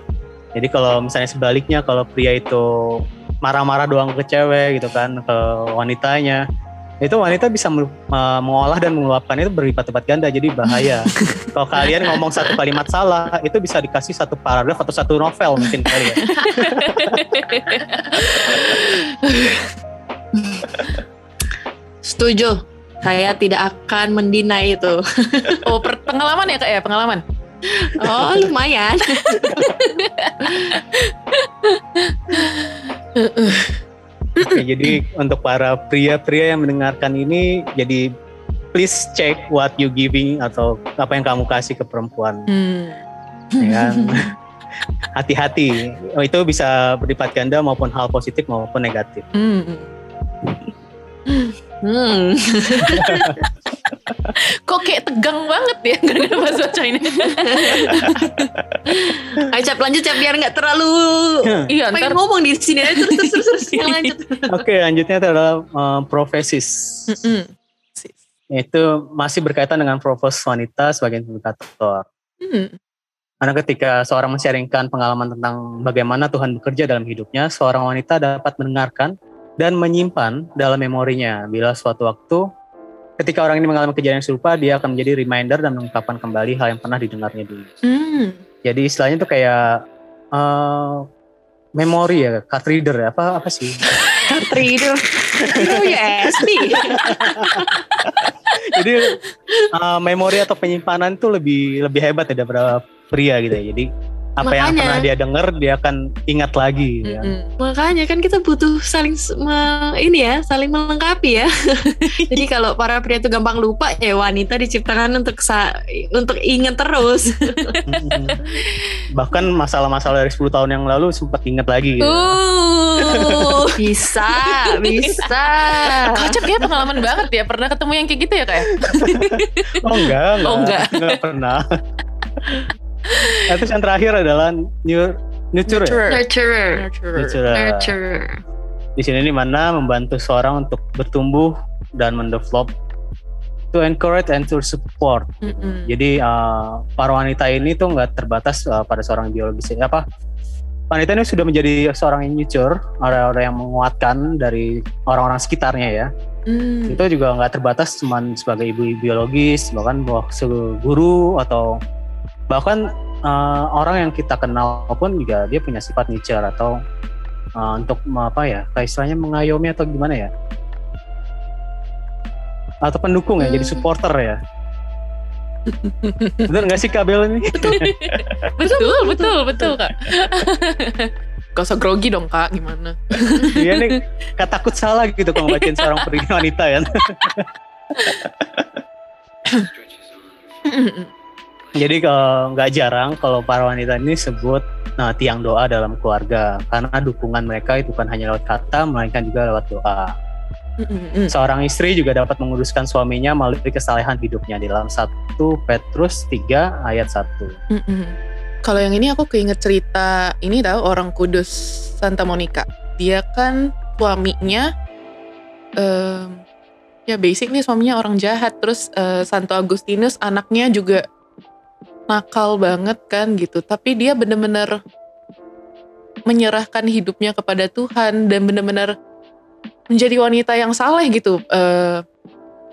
Jadi kalau misalnya sebaliknya kalau pria itu marah-marah doang ke cewek gitu kan ke wanitanya, itu wanita bisa mengolah dan meluapkan itu berlipat-lipat ganda jadi bahaya. kalau kalian ngomong satu kalimat salah, itu bisa dikasih satu paragraf atau satu novel mungkin kali ya. setuju. Saya tidak akan mendinai itu. Oh pengalaman ya kak ya? Pengalaman? Oh lumayan Oke, jadi untuk para pria-pria yang mendengarkan ini, jadi please check what you giving atau apa yang kamu kasih ke perempuan, Hmm. ya kan? Hati-hati, Oh, itu bisa berlipat ganda maupun hal positif maupun negatif. Hmm. hmm. Kok kayak tegang banget ya gara-gara bahasa baca ini. Ayo Cap lanjut Cap biar nggak terlalu iya pengen ntar. ngomong di sini Ayo, terus terus terus, terus. lanjut Oke, lanjutnya itu adalah uh, profesis. Mm-mm. Itu masih berkaitan dengan profes wanita sebagai indikator. Hmm. Karena ketika seorang men-sharingkan pengalaman tentang bagaimana Tuhan bekerja dalam hidupnya, seorang wanita dapat mendengarkan dan menyimpan dalam memorinya. Bila suatu waktu ketika orang ini mengalami kejadian serupa, dia akan menjadi reminder dan mengungkapkan kembali hal yang pernah didengarnya dulu. Hmm. Jadi istilahnya itu kayak eh memori ya, card reader ya, apa apa sih? reader oh ya SD Jadi eh, memori atau penyimpanan itu lebih lebih hebat ya daripada pria gitu ya. Jadi apa yang Makanya. pernah dia denger dia akan ingat lagi ya. Mm-mm. Makanya kan kita butuh saling ini ya, saling melengkapi ya. Jadi kalau para pria itu gampang lupa ya wanita diciptakan untuk sa untuk ingat terus. Bahkan masalah-masalah dari 10 tahun yang lalu sempat ingat lagi gitu. Uh. bisa, bisa. Kocak ya pengalaman banget ya. Pernah ketemu yang kayak gitu ya kayak? oh enggak enggak Oh, enggak. enggak pernah Nah, terus yang terakhir adalah new, nurture ya? Nurturer. Nurturer. Nurturer. Nurturer. di sini di mana membantu seorang untuk bertumbuh dan mendevelop to encourage and to support Mm-mm. Jadi uh, para wanita ini tuh nggak terbatas uh, pada seorang biologis apa wanita ini sudah menjadi seorang yang nurture, orang-orang yang menguatkan dari orang-orang sekitarnya ya. Mm. Itu juga nggak terbatas cuman sebagai ibu biologis, bahkan bahwa guru atau bahkan uh, orang yang kita kenal pun juga dia punya sifat nurture atau uh, untuk apa ya, kayak istilahnya mengayomi atau gimana ya? Atau pendukung ya, jadi Hmm. supporter ya. Bener nggak sih kabel ini? betul, betul, betul kak. Gak usah grogi dong kak, gimana? Iya nih, kata takut salah gitu kalau bacain seorang peri wanita kan. Jadi kalau nggak jarang kalau para wanita ini sebut nah, tiang doa dalam keluarga karena dukungan mereka itu bukan hanya lewat kata melainkan juga lewat doa. Seorang istri juga dapat menguruskan suaminya melalui kesalehan hidupnya di dalam 1 Petrus 3 ayat 1. Mm-mm. Kalau yang ini aku keinget cerita ini tahu orang Kudus Santa Monica. Dia kan suaminya em, ya basic nih suaminya orang jahat. Terus eh, Santo Agustinus anaknya juga nakal banget kan gitu. Tapi dia bener-bener menyerahkan hidupnya kepada Tuhan dan bener-bener menjadi wanita yang saleh gitu. Eh,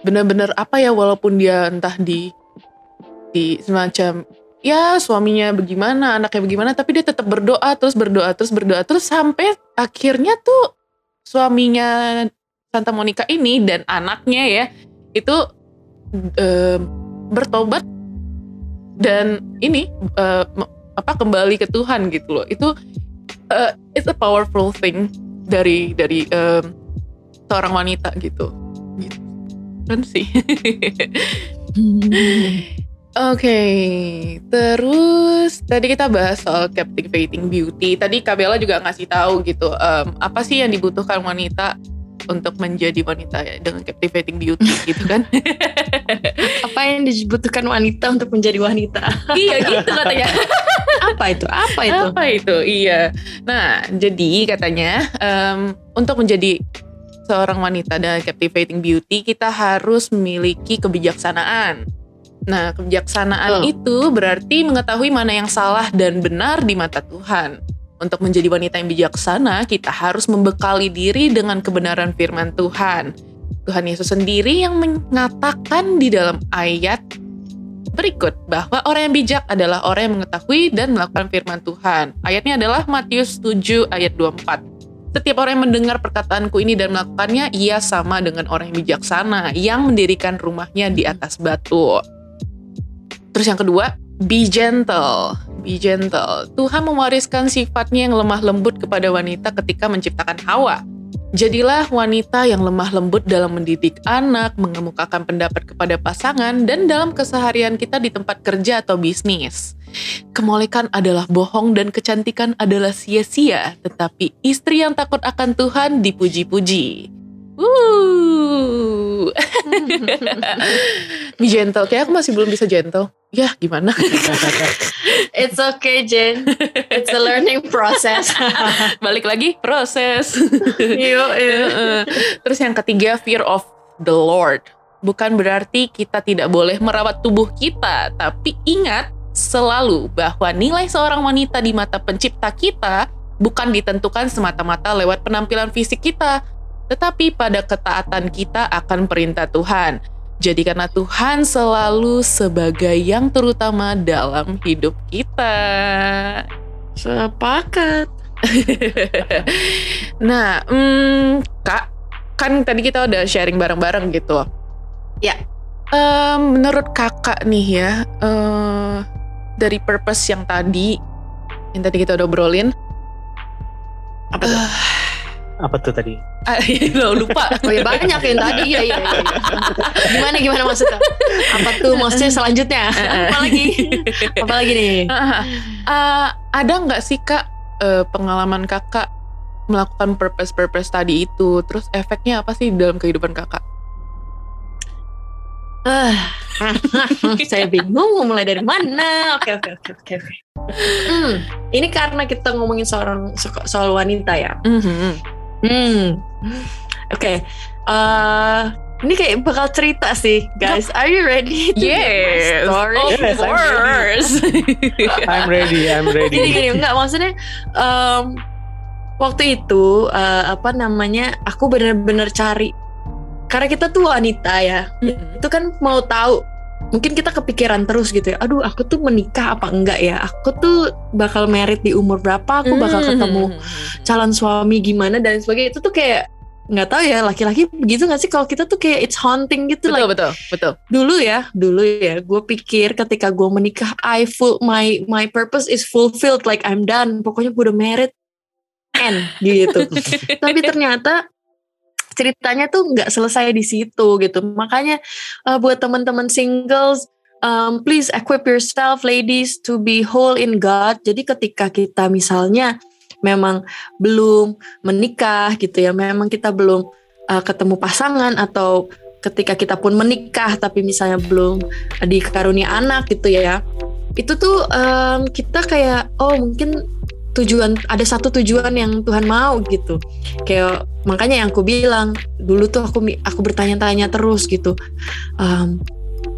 bener-bener apa ya walaupun dia entah di di semacam ya suaminya bagaimana, anaknya bagaimana, tapi dia tetap berdoa terus berdoa terus berdoa terus sampai akhirnya tuh suaminya Santa Monica ini dan anaknya ya itu em, bertobat dan ini me- apa kembali ke Tuhan gitu loh. Itu eh, it's a powerful thing dari dari em, seorang wanita gitu. Gitu. Kan sih. Oke, terus tadi kita bahas soal captivating beauty. Tadi Kabela juga ngasih tahu gitu, em, apa sih yang dibutuhkan wanita untuk menjadi wanita ya dengan captivating beauty gitu kan? Apa yang dibutuhkan wanita untuk menjadi wanita? iya gitu katanya. Apa itu? Apa itu? Apa itu? Iya. Nah, jadi katanya em, untuk menjadi seorang wanita dan captivating beauty kita harus memiliki kebijaksanaan. Nah, kebijaksanaan Betul. itu berarti mengetahui mana yang salah dan benar di mata Tuhan. Untuk menjadi wanita yang bijaksana, kita harus membekali diri dengan kebenaran firman Tuhan. Tuhan Yesus sendiri yang mengatakan di dalam ayat berikut bahwa orang yang bijak adalah orang yang mengetahui dan melakukan firman Tuhan. Ayatnya adalah Matius 7 ayat 24. Setiap orang yang mendengar perkataanku ini dan melakukannya, ia sama dengan orang yang bijaksana yang mendirikan rumahnya di atas batu. Terus yang kedua, be gentle. Be gentle. Tuhan mewariskan sifatnya yang lemah lembut kepada wanita ketika menciptakan Hawa. Jadilah wanita yang lemah lembut dalam mendidik anak, mengemukakan pendapat kepada pasangan, dan dalam keseharian kita di tempat kerja atau bisnis. Kemolekan adalah bohong dan kecantikan adalah sia-sia, tetapi istri yang takut akan Tuhan dipuji-puji. Wuh. Be gentle, kayak aku masih belum bisa gentle. Ya, gimana? It's okay, Jen. It's a learning process. Balik lagi, proses. Yuk, yuk. Heeh. Terus yang ketiga, fear of the Lord. Bukan berarti kita tidak boleh merawat tubuh kita, tapi ingat selalu bahwa nilai seorang wanita di mata pencipta kita bukan ditentukan semata-mata lewat penampilan fisik kita, tetapi pada ketaatan kita akan perintah Tuhan. Jadikanlah Tuhan selalu sebagai yang terutama dalam hidup kita. Sepakat. nah, hmm, Kak, kan tadi kita udah sharing bareng-bareng gitu. Ya. Em, menurut kakak nih ya, eh, dari purpose yang tadi, yang tadi kita udah obrolin. Apa tuh? Apa tuh tadi? Ah, lo lupa. Oh ya banyak yang tadi iya iya. iya. Gimana gimana maksudnya? Apa tuh maksudnya selanjutnya? Apa lagi? Apa lagi nih? Uh, ada nggak sih kak uh, pengalaman kakak melakukan purpose-purpose tadi itu, terus efeknya apa sih dalam kehidupan kakak? Ah, saya bingung mau mulai dari mana. Oke oke oke oke. Hmm, ini karena kita ngomongin soal soal wanita ya. Mhm. Hmm, oke. Okay. Uh, ini kayak bakal cerita sih, guys. Are you ready? To Yes, story? of Yes, I'm course. I'm ready, I'm gini ready. gini enggak maksudnya um, waktu itu uh, apa namanya aku bener-bener cari karena kita tuh wanita ya Mhm. itu kan mau tahu mungkin kita kepikiran terus gitu ya aduh aku tuh menikah apa enggak ya? Aku tuh bakal merit di umur berapa? Aku bakal ketemu Mhm. calon suami gimana? Dan sebagainya. Itu tuh kayak nggak tahu ya laki-laki begitu nggak sih? Kalau kita tuh kayak it's haunting gitu Betul like betul betul. dulu ya dulu ya gue pikir ketika gue menikah I full my my purpose is fulfilled like I'm done. Pokoknya gue udah married end gitu. Tapi ternyata ceritanya tuh nggak selesai di situ gitu. Makanya uh, buat teman-teman singles um, please equip yourself ladies to be whole in God. Jadi ketika kita misalnya memang belum menikah gitu ya memang kita belum uh, ketemu pasangan atau ketika kita pun menikah tapi misalnya belum dikarunia anak gitu ya itu tuh um, kita kayak oh mungkin tujuan ada satu tujuan yang Tuhan mau gitu. Kayak makanya yang aku bilang dulu tuh aku aku bertanya-tanya terus gitu. Um,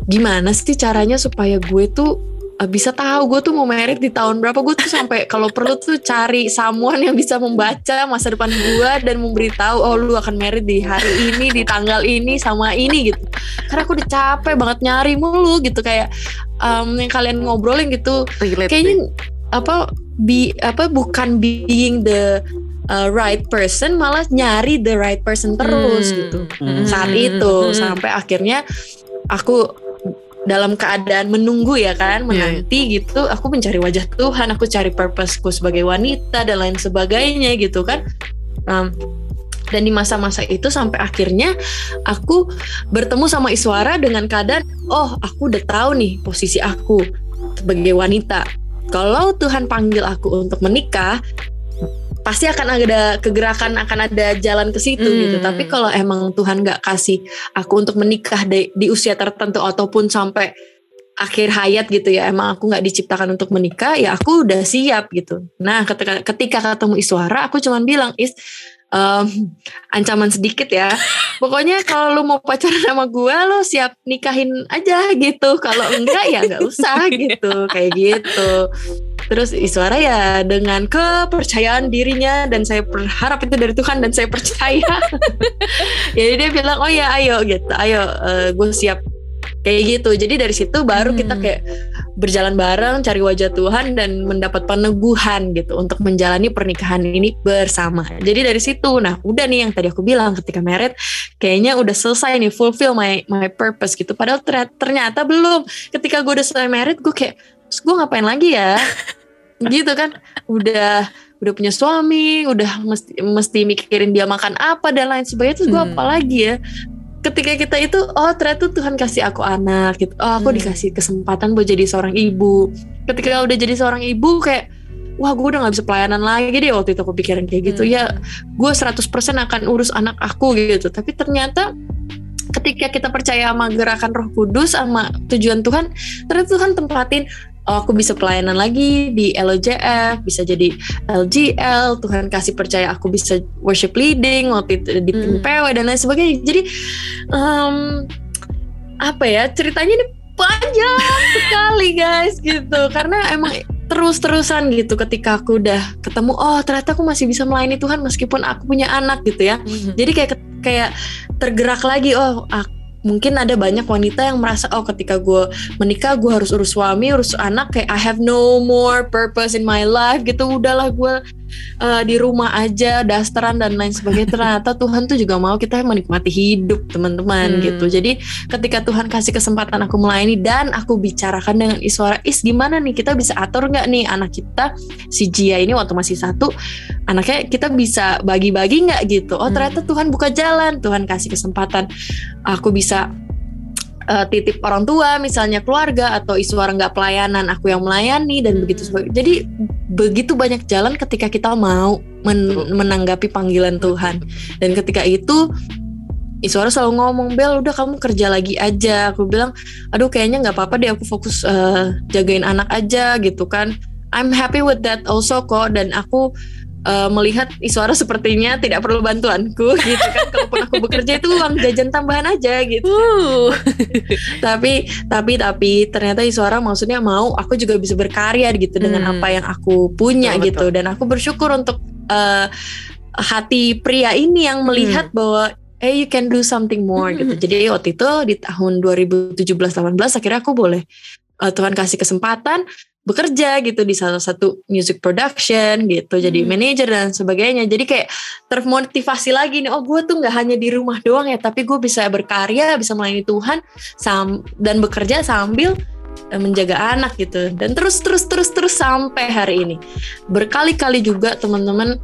gimana sih caranya supaya gue tuh uh, bisa tahu gue tuh mau merit di tahun berapa? Gue tuh sampai kalau perlu tuh cari someone yang bisa membaca masa depan gue dan memberitahu oh lu akan merit di hari ini di tanggal ini sama ini gitu. Karena aku udah capek banget nyari mulu gitu. Kayak um, yang kalian ngobrolin gitu Relate. kayaknya apa bi apa bukan being the uh, right person malah nyari the right person terus Hmm. gitu Hmm. saat itu Hmm. sampai akhirnya aku dalam keadaan menunggu ya kan Iya, menanti gitu aku mencari wajah Tuhan aku cari purposeku sebagai wanita dan lain sebagainya gitu kan Um, dan di masa-masa itu sampai akhirnya aku bertemu sama Iswara dengan keadaan oh aku udah tahu nih posisi aku sebagai wanita kalau Tuhan panggil aku untuk menikah pasti akan ada kegerakan akan ada jalan ke situ Hmm. gitu tapi kalau emang Tuhan nggak kasih aku untuk menikah di, di usia tertentu ataupun sampai akhir hayat gitu ya emang aku nggak diciptakan untuk menikah ya aku udah siap gitu nah ketika ketika ketemu Iswara aku cuman bilang is em, ancaman sedikit ya. Pokoknya kalau lu mau pacaran sama gue lu siap nikahin aja gitu. Kalau enggak ya nggak usah gitu. Kayak gitu. Terus Iswara ya dengan kepercayaan dirinya dan saya berharap itu dari Tuhan dan saya percaya. Jadi dia bilang oh ya ayo gitu. Ayo gue siap kayak gitu. Jadi dari situ baru Hmm. kita kayak berjalan bareng cari wajah Tuhan dan mendapat peneguhan gitu untuk menjalani pernikahan ini bersama. Jadi dari situ nah udah nih yang tadi aku bilang ketika married kayaknya udah selesai nih fulfill my my purpose gitu. Padahal ter- ternyata belum. Ketika gue udah selesai married gue kayak gue ngapain lagi ya? Gitu kan. Udah udah punya suami udah mesti mesti mikirin dia makan apa dan lain sebagainya terus gue Hmm. apa lagi ya ketika kita itu oh ternyata Tuhan kasih aku anak gitu oh aku Hmm. dikasih kesempatan buat jadi seorang ibu ketika udah jadi seorang ibu kayak wah gue udah gak bisa pelayanan lagi deh waktu itu aku pikiran kayak gitu Hmm. ya gue 100% akan urus anak aku gitu tapi ternyata ketika kita percaya sama gerakan Roh Kudus sama tujuan Tuhan ternyata Tuhan tempatin oh, aku bisa pelayanan lagi di LOJF bisa jadi LGL Tuhan kasih percaya aku bisa worship leading waktu itu di Hmm. PW dan lain sebagainya jadi em, apa ya ceritanya ini panjang sekali guys gitu karena emang terus-terusan gitu ketika aku udah ketemu oh ternyata aku masih bisa melayani Tuhan meskipun aku punya anak gitu ya Mhm. jadi kayak kayak tergerak lagi oh ak- mungkin ada banyak wanita yang merasa oh ketika gue menikah gue harus urus suami urus anak kayak I have no more purpose in my life gitu. Udahlah gue uh, di rumah aja dasteran dan lain sebagainya. Ternyata Tuhan tuh juga mau kita menikmati hidup teman-teman Hmm. gitu. Jadi ketika Tuhan kasih kesempatan aku melayani dan aku bicarakan dengan Iswara is gimana nih? Kita bisa atur nggak nih anak kita? Si Jia ini waktu masih satu anaknya kita bisa bagi-bagi nggak? Gitu. Oh Hmm. ternyata Tuhan buka jalan Tuhan kasih kesempatan. Aku bisa uh, titip orang tua misalnya keluarga atau Iswara nggak pelayanan aku yang melayani dan Hmm. begitu sebagainya jadi begitu banyak jalan ketika kita mau men- menanggapi panggilan Tuhan. Dan ketika itu Iswara selalu ngomong Bel udah kamu kerja lagi aja. Aku bilang aduh kayaknya nggak apa-apa deh aku fokus uh, jagain anak aja gitu kan. I'm happy with that also kok dan aku uh, melihat Iswara sepertinya tidak perlu bantuanku gitu kan kalaupun aku bekerja itu uang jajan tambahan aja gitu Uh. tapi tapi tapi ternyata Iswara maksudnya mau aku juga bisa berkarya gitu dengan Hmm. apa yang aku punya Betul, gitu dan aku bersyukur untuk uh, hati pria ini yang melihat bahwa hey you can do something more Hmm. gitu jadi waktu itu di tahun 2017-18 akhirnya aku boleh uh, Tuhan kasih kesempatan bekerja gitu di salah satu music production gitu jadi Hmm. manajer dan sebagainya. Jadi kayak termotivasi lagi nih oh gue tuh nggak hanya di rumah doang ya tapi gue bisa berkarya bisa melayani Tuhan sam dan bekerja sambil eh, menjaga anak gitu. Dan terus terus terus terus sampai hari ini. Berkali-kali juga teman-teman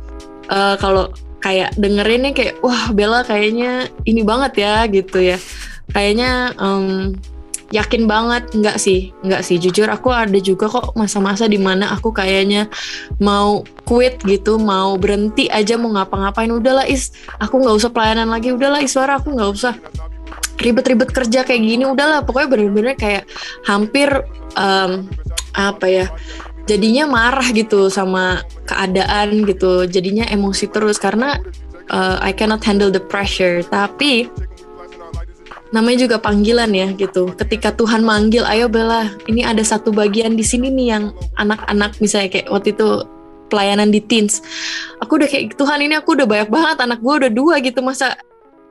eh, kalau kayak dengerinnya kayak wah Bella kayaknya ini banget ya gitu ya. Kayaknya em, yakin banget nggak sih. Nggak sih jujur aku ada juga kok masa-masa di mana aku kayaknya mau quit gitu mau berhenti aja mau ngapa-ngapain. Udahlah is. Aku nggak usah pelayanan lagi. Udahlah iswara aku nggak usah ribet-ribet kerja kayak gini. Udahlah pokoknya bener-bener kayak hampir em, apa ya jadinya marah gitu sama keadaan gitu. Jadinya emosi terus karena uh, I cannot handle the pressure. Tapi namanya juga panggilan ya gitu. Ketika Tuhan manggil ayo Bella ini ada satu bagian di sini nih yang anak-anak misalnya kayak waktu itu pelayanan di teens. Aku udah kayak Tuhan ini aku udah banyak banget anak gue udah dua gitu. Masa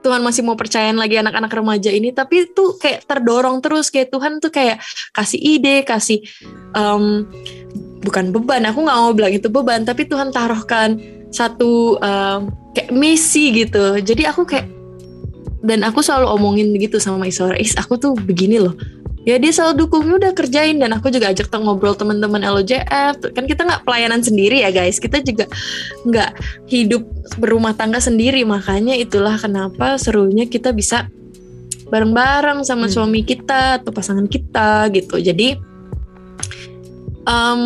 Tuhan masih mau percayain lagi anak-anak remaja ini? Tapi tuh kayak terdorong terus kayak Tuhan tuh kayak kasih ide kasih em, bukan beban aku nggak mau bilang itu beban tapi Tuhan taruhkan satu em, kayak misi gitu. Jadi aku kayak dan aku selalu omongin gitu sama Isora is aku tuh begini loh. Ya dia selalu dukung "Ya udah kerjain. Dan aku juga ajak tuh ngobrol teman-teman LOJF kan kita nggak pelayanan sendiri ya guys. Kita juga nggak hidup berumah tangga sendiri. Makanya itulah kenapa serunya kita bisa bareng-bareng sama Hmm. suami kita atau pasangan kita gitu. Jadi em,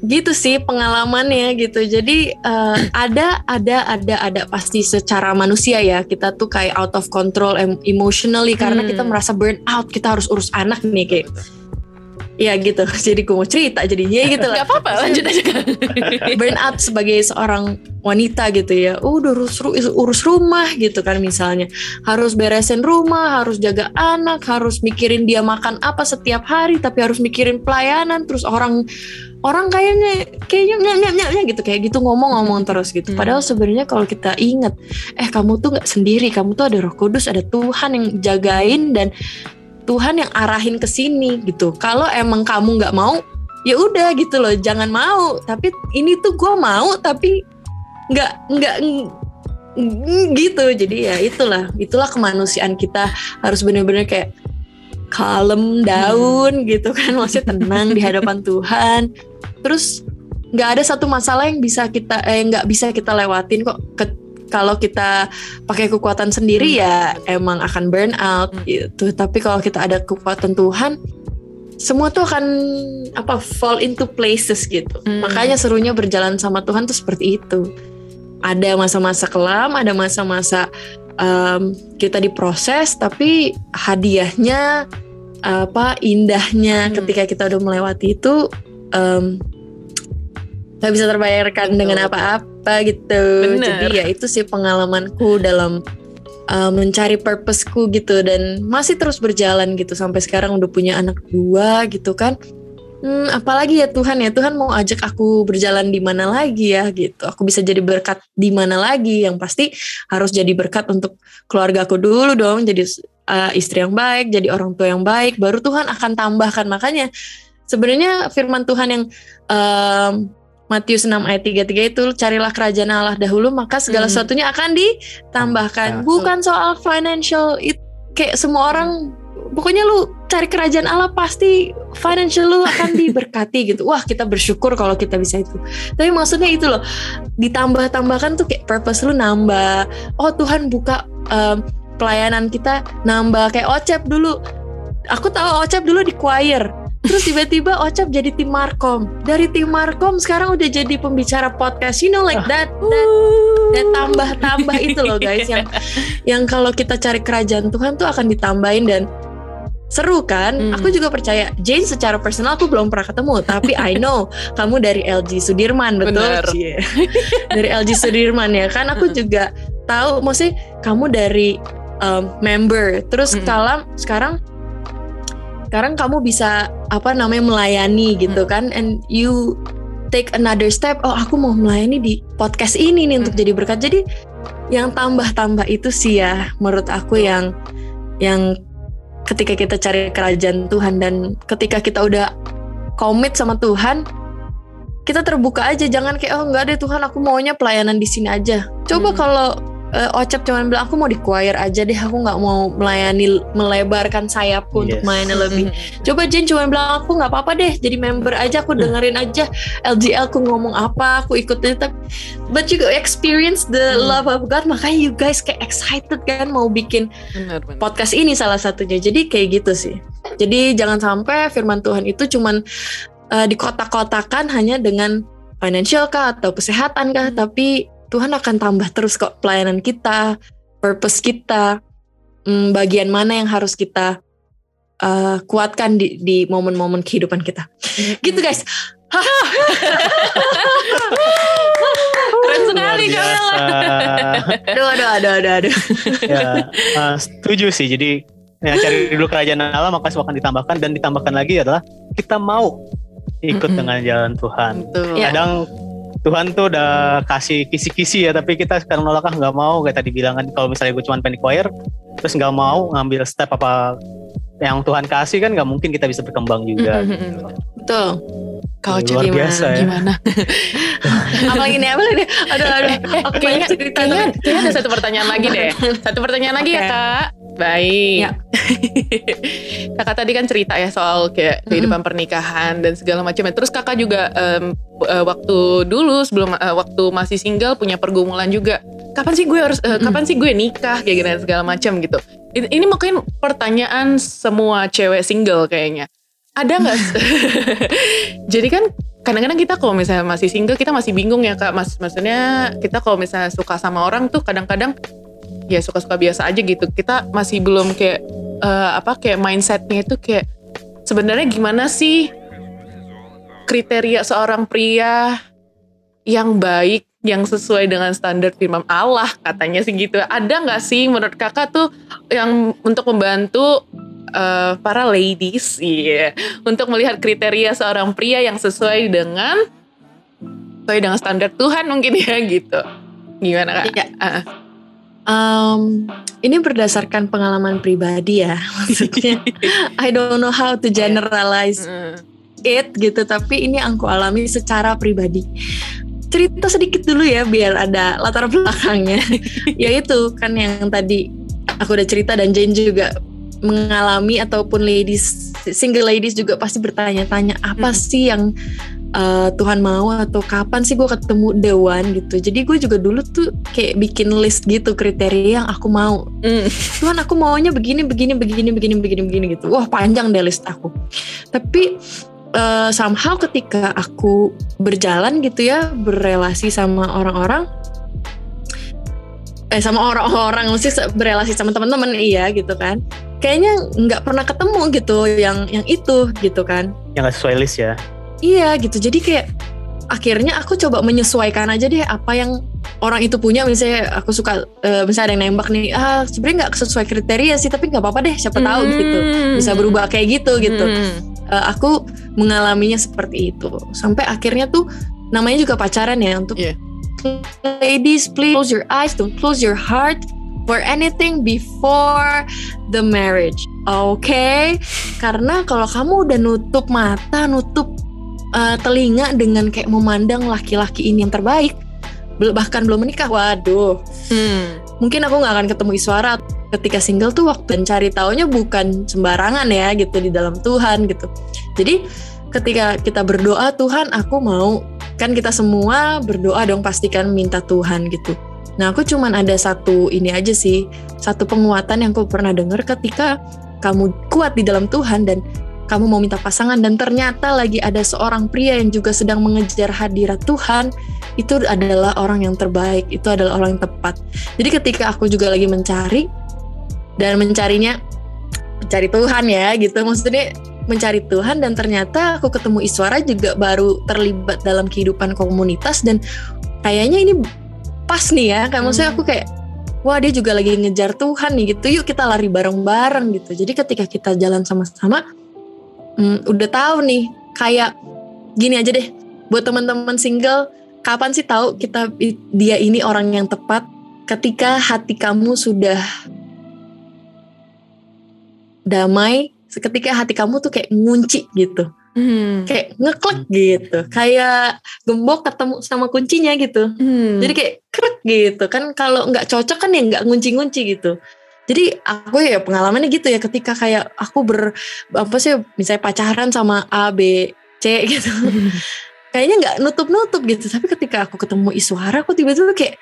gitu sih pengalamannya gitu. Jadi eh, ada ada ada ada pasti secara manusia ya. Kita tuh kayak out of control em- emotionally karena Hmm. kita merasa burn out kita harus urus anak nih kayak ya gitu. Jadi gue mau cerita jadinya gitu lah. Gak apa-apa lanjut aja. Kan. burn out sebagai seorang wanita gitu ya. Oh, udah urus, urus rumah gitu kan misalnya. Harus beresin rumah harus jaga anak harus mikirin dia makan apa setiap hari tapi harus mikirin pelayanan. Terus orang orang kayaknya kayaknya nyam, nyam, nyam, nyam, gitu. Kayak gitu ngomong-ngomong terus gitu. Hmm. padahal sebenarnya kalau kita ingat eh kamu tuh nggak sendiri. Kamu tuh ada Roh Kudus ada Tuhan yang jagain dan Tuhan yang arahin ke sini gitu. Kalau emang kamu nggak mau ya udah gitu loh jangan mau. Tapi ini tuh gue mau tapi nggak nggak ng- ng- gitu. Jadi ya itulah itulah kemanusiaan kita. Harus bener-bener kayak kalem down gitu kan. Maksudnya tenang di hadapan Tuhan. Terus nggak ada satu masalah yang bisa kita eh nggak bisa kita lewatin kok. Ke- kalau kita pakai kekuatan sendiri ya emang akan burn out Hmm. gitu tapi kalau kita ada kekuatan Tuhan semua tuh akan apa fall into places gitu Hmm. makanya serunya berjalan sama Tuhan tuh seperti itu ada masa-masa kelam ada masa-masa em, kita diproses tapi hadiahnya apa indahnya Hmm. ketika kita udah melewati itu em, nggak bisa terbayarkan Betul. dengan apa-apa gitu. Bener. jadi ya itu sih pengalamanku dalam uh, mencari purposeku gitu. Dan masih terus berjalan gitu. Sampai sekarang udah punya anak dua gitu kan. Hmm, apalagi ya Tuhan ya. Tuhan mau ajak aku berjalan di mana lagi ya gitu. Aku bisa jadi berkat di mana lagi. Yang pasti harus jadi berkat untuk keluarga aku dulu dong. Jadi uh, istri yang baik jadi orang tua yang baik. Baru Tuhan akan tambahkan. Makanya sebenarnya firman Tuhan yang um, Matius 6 ayat 33 itu carilah kerajaan Allah dahulu maka segala Hmm. sesuatunya akan ditambahkan. Tambahkan. Bukan soal financial it, kayak semua orang pokoknya lu cari kerajaan Allah pasti financial lu akan diberkati gitu. Wah, kita bersyukur kalau kita bisa itu. Tapi maksudnya itu loh, ditambah-tambahkan tuh kayak purpose lu nambah. Oh, Tuhan buka em, pelayanan kita nambah kayak Ocep dulu. Aku tahu Ocep dulu di choir. Terus tiba-tiba Ocep jadi tim Markom. Dari tim Markom sekarang udah jadi pembicara podcast. You know like that that dan tambah-tambah itu loh guys yang yang kalau kita cari kerajaan Tuhan tuh akan ditambahin dan seru kan? Hmm. Aku juga percaya Jane secara personal aku belum pernah ketemu tapi I know kamu dari LG Sudirman betul? Bener. Cie. dari LG Sudirman ya kan aku juga tahu maksudnya kamu dari um, member terus Hmm. kalau sekarang sekarang kamu bisa apa namanya melayani gitu kan and you take another step. Oh aku mau melayani di podcast ini nih untuk Hmm. jadi berkat. Jadi yang tambah-tambah itu sih ya menurut aku yang yang ketika kita cari kerajaan Tuhan dan ketika kita udah komit sama Tuhan kita terbuka aja. Jangan kayak oh enggak deh Tuhan aku maunya pelayanan di sini aja. Coba Hmm. kalau eh, Ocep cuman bilang aku mau di choir aja deh aku nggak mau melayani melebarkan sayapku untuk Yes. melayani lebih Coba Jen cuma bilang aku nggak apa-apa deh jadi member aja aku dengerin aja LGL ku ngomong apa aku ikutin tapi but you experience the Hmm. love of God makanya you guys kayak excited kan mau bikin Bener, bener. podcast ini salah satunya jadi kayak gitu sih jadi jangan sampai firman Tuhan itu cuman uh, dikotak-kotakan hanya dengan financial kah atau kesehatan kah Hmm. tapi Tuhan akan tambah terus kok pelayanan kita purpose kita hmm, bagian mana yang harus kita uh, kuatkan di di momen-momen kehidupan kita gitu guys Keren sekali aduh aduh aduh aduh aduh ya, uh, setuju sih. Jadi yang cari dulu kerajaan Allah maka semua akan ditambahkan dan ditambahkan lagi adalah kita mau ikut Mm-mm. dengan jalan Tuhan. Betul. Ya. Tuhan tuh udah kasih kisi-kisi ya, tapi kita sekarang nolak ah nggak mau kayak tadi bilang kan kalau misalnya gue cuma pengen choir, terus nggak mau ngambil step apa yang Tuhan kasih kan nggak mungkin kita bisa berkembang juga. Gitu. bener. betul Kau Luar jadi biasa ya. gimana? apalagi nih apalagi nih aduh aduh aku kayaknya, banyak cerita kayaknya, ada satu pertanyaan lagi deh. Satu pertanyaan lagi ya Oke. kak. Baik. Ya. kakak tadi kan cerita ya soal kayak kehidupan pernikahan dan segala macam. Terus kakak juga eh, waktu dulu sebelum eh, waktu masih single punya pergumulan juga. Kapan sih gue harus? eh, kapan sih gue nikah kayak gitu segala macam gitu. Ini, ini mungkin pertanyaan semua cewek single kayaknya. Ada nggak? Jadi kan kadang-kadang kita kalau misalnya masih single kita masih bingung ya kak mas maksudnya kita kalau misalnya suka sama orang tuh kadang-kadang ya suka-suka biasa aja gitu kita masih belum kayak eh, apa kayak mindsetnya itu kayak sebenarnya gimana sih kriteria seorang pria yang baik yang sesuai dengan standar firman Allah katanya sih gitu ada nggak sih menurut kakak tuh yang untuk membantu eh, para ladies iya untuk melihat kriteria seorang pria yang sesuai dengan sesuai dengan standar Tuhan mungkin ya gitu gimana kak? Iya. Ah. Um, ini berdasarkan pengalaman pribadi ya, maksudnya I don't know how to generalize Mm. it gitu, tapi ini aku alami secara pribadi. Cerita sedikit dulu ya, biar ada latar belakangnya. Yaitu kan yang tadi aku udah cerita dan Jane juga mengalami ataupun ladies single ladies juga pasti bertanya-tanya apa Mm. sih yang uh, Tuhan mau atau kapan sih gue ketemu the one gitu. Jadi gue juga dulu tuh kayak bikin list gitu kriteria yang aku mau. Mm. Tuhan aku maunya begini begini begini begini begini begini gitu. Wah panjang deh list aku. Tapi uh, somehow ketika aku berjalan gitu ya berrelasi sama orang-orang eh sama orang-orang mesti se- berrelasi sama teman-teman iya gitu kan kayaknya nggak pernah ketemu gitu yang yang itu gitu kan Yang nggak sesuai list ya. Iya gitu. Jadi kayak akhirnya aku coba menyesuaikan aja deh apa yang orang itu punya. Misalnya aku suka eh, misalnya ada yang nembak nih, ah sebenarnya nggak sesuai kriteria sih, tapi nggak apa-apa deh. Siapa tahu gitu. Bisa berubah kayak gitu gitu. Eh, aku mengalaminya seperti itu. Sampai akhirnya tuh namanya juga pacaran ya untuk Iya. Ladies please close your eyes, don't close your heart for anything before the marriage. Oke, karena kalau kamu udah nutup mata, nutup uh, telinga dengan kayak memandang laki-laki ini yang terbaik bahkan belum menikah waduh hmm. mungkin aku nggak akan ketemu Iswara ketika single tuh waktu cari taunya bukan sembarangan ya gitu di dalam Tuhan gitu jadi ketika kita berdoa Tuhan aku mau kan kita semua berdoa dong pastikan minta Tuhan gitu nah aku cuman ada satu ini aja sih satu penguatan yang aku pernah dengar ketika kamu kuat di dalam Tuhan dan kamu mau minta pasangan dan ternyata lagi ada seorang pria yang juga sedang mengejar hadirat Tuhan, itu adalah orang yang terbaik, itu adalah orang yang tepat. Jadi ketika aku juga lagi mencari dan mencarinya mencari Tuhan ya gitu, maksudnya mencari Tuhan dan ternyata aku ketemu Iswara juga baru terlibat dalam kehidupan komunitas dan kayaknya ini pas nih ya, kayak hmm. maksudnya aku kayak wah dia juga lagi ngejar Tuhan nih gitu, yuk kita lari bareng-bareng gitu. Jadi ketika kita jalan sama-sama hmm, udah tahu nih kayak gini aja deh buat teman-teman single kapan sih tahu kita dia ini orang yang tepat ketika hati kamu sudah damai ketika hati kamu tuh kayak ngunci gitu. Hmm. kayak ngeklik gitu. Kayak gembok ketemu sama kuncinya gitu. Hmm. jadi kayak krek gitu. Kan kalau nggak cocok kan ya nggak ngunci-ngunci gitu. Jadi aku ya pengalamannya gitu ya. Ketika kayak aku ber apa sih misalnya pacaran sama A B C gitu. Kayaknya nggak nutup nutup gitu. Tapi ketika aku ketemu Iswara aku tiba-tiba kayak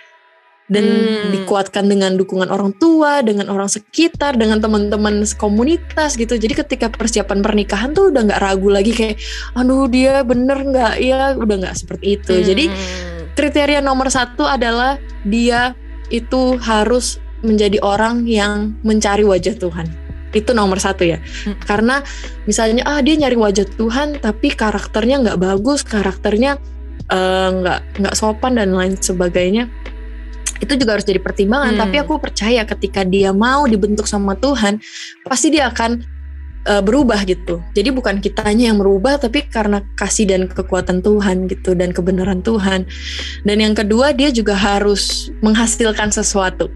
dan hmm. dikuatkan dengan dukungan orang tua, dengan orang sekitar, dengan teman-teman komunitas gitu. Jadi ketika persiapan pernikahan tuh udah nggak ragu lagi kayak, aduh dia bener nggak, ya udah nggak seperti itu. Hmm. Jadi kriteria nomor satu adalah dia itu harus menjadi orang yang mencari wajah Tuhan itu nomor satu ya hmm. karena misalnya ah dia nyari wajah Tuhan tapi karakternya nggak bagus karakternya eh, nggak uh, nggak sopan dan lain sebagainya itu juga harus jadi pertimbangan hmm. tapi aku percaya ketika dia mau dibentuk sama Tuhan pasti dia akan uh, berubah gitu jadi bukan kitanya yang merubah tapi karena kasih dan kekuatan Tuhan gitu dan kebenaran Tuhan dan yang kedua dia juga harus menghasilkan sesuatu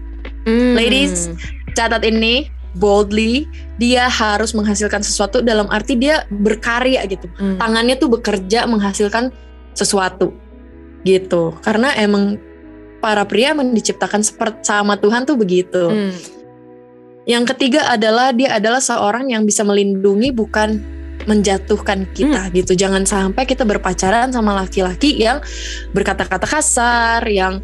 Hmm. Ladies, catat ini boldly dia harus menghasilkan sesuatu dalam arti dia berkarya gitu. Hmm. Tangannya tuh bekerja menghasilkan sesuatu gitu. Karena emang para pria diciptakan seperti sama Tuhan tuh begitu. Hmm. Yang ketiga adalah dia adalah seorang yang bisa melindungi bukan menjatuhkan kita hmm. gitu. Jangan sampai kita berpacaran sama laki-laki yang berkata-kata kasar, yang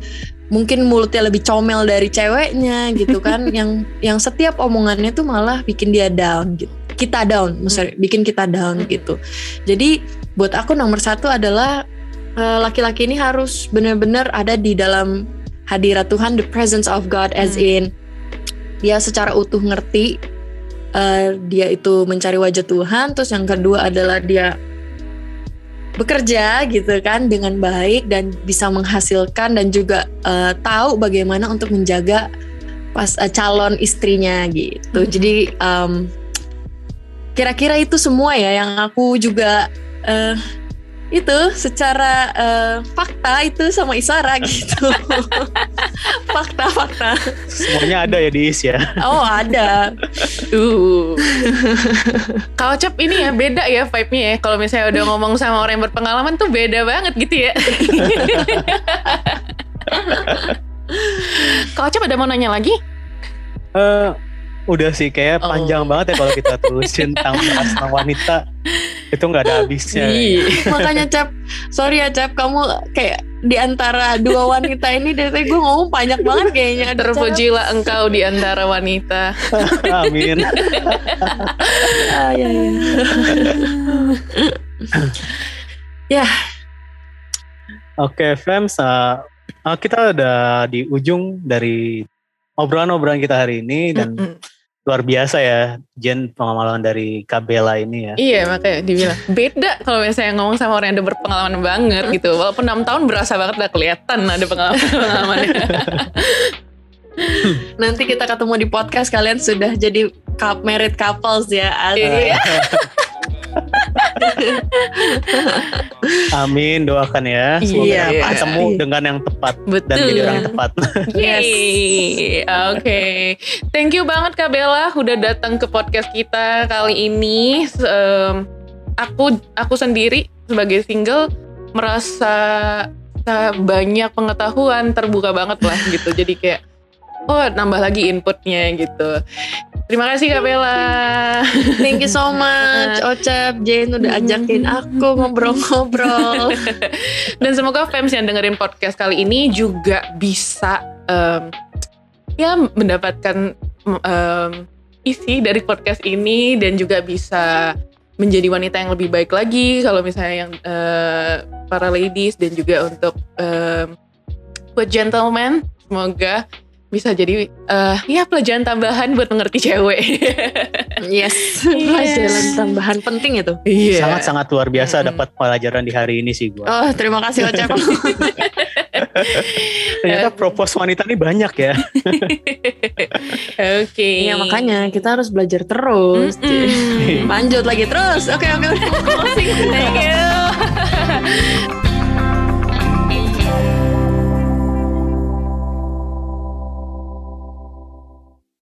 mungkin mulutnya lebih comel dari ceweknya gitu kan yang yang setiap omongannya tuh malah bikin dia down gitu kita down maksudnya hmm. bikin kita down gitu jadi buat aku nomor satu adalah laki-laki uh, ini harus benar-benar ada di dalam hadirat Tuhan the presence of God as hmm. in dia secara utuh ngerti uh, dia itu mencari wajah Tuhan terus yang kedua adalah dia bekerja gitu kan dengan baik dan bisa menghasilkan dan juga uh, tahu bagaimana untuk menjaga pas uh, calon istrinya gitu. Hmm. Jadi um, kira-kira itu semua ya yang aku juga uh, itu secara uh, fakta itu sama Isara gitu. Fakta-fakta. Semuanya ada ya di Is ya. Oh ada. Uh. Kalau Cap ini ya beda ya vibe-nya ya. Kalau misalnya udah ngomong sama orang yang berpengalaman tuh beda banget gitu ya. Kalau Cap ada mau nanya lagi? Uh, udah sih kayak oh. panjang banget ya kalau kita terusin tentang tentang wanita itu nggak ada habisnya. Iya. Makanya Cap, sorry ya Cap, kamu kayak di antara dua wanita ini dari gue ngomong banyak banget kayaknya. Terpujilah engkau di antara wanita. Amin. ah, ya, ya. ya. Oke, Fems, uh, kita udah di ujung dari obrolan-obrolan kita hari ini dan mm -hmm luar biasa ya Jen pengalaman dari Kabela ini ya. Iya makanya dibilang beda kalau misalnya ngomong sama orang yang udah berpengalaman banget gitu. Walaupun enam tahun berasa banget udah kelihatan ada pengalaman pengalamannya. Nanti kita ketemu di podcast kalian sudah jadi married couples ya. Iya. Amin doakan ya semoga iya, iya, ketemu iya. dengan yang tepat Betul. dan jadi orang tepat. yes. Oke, okay. thank you banget Kak Bella udah datang ke podcast kita kali ini. Um, aku aku sendiri sebagai single merasa banyak pengetahuan terbuka banget lah gitu. Jadi kayak oh nambah lagi inputnya gitu. Terima kasih Kak Bella. Thank you so much Ocep Jane udah ajakin aku ngobrol-ngobrol. Dan semoga fans yang dengerin podcast kali ini juga bisa um, ya mendapatkan um, isi dari podcast ini dan juga bisa menjadi wanita yang lebih baik lagi kalau misalnya yang uh, para ladies dan juga untuk um, buat gentleman semoga bisa jadi uh, ya pelajaran tambahan buat mengerti cewek. yes, pelajaran tambahan penting itu. Iya. Sangat-sangat luar biasa hmm. dapat pelajaran di hari ini sih gua. Oh, terima kasih Ocep. Ternyata propos wanita ini banyak ya. Oke. Okay. Ya makanya kita harus belajar terus. Mm -mm. Lanjut lagi terus. Oke, okay, oke. Okay. Thank you.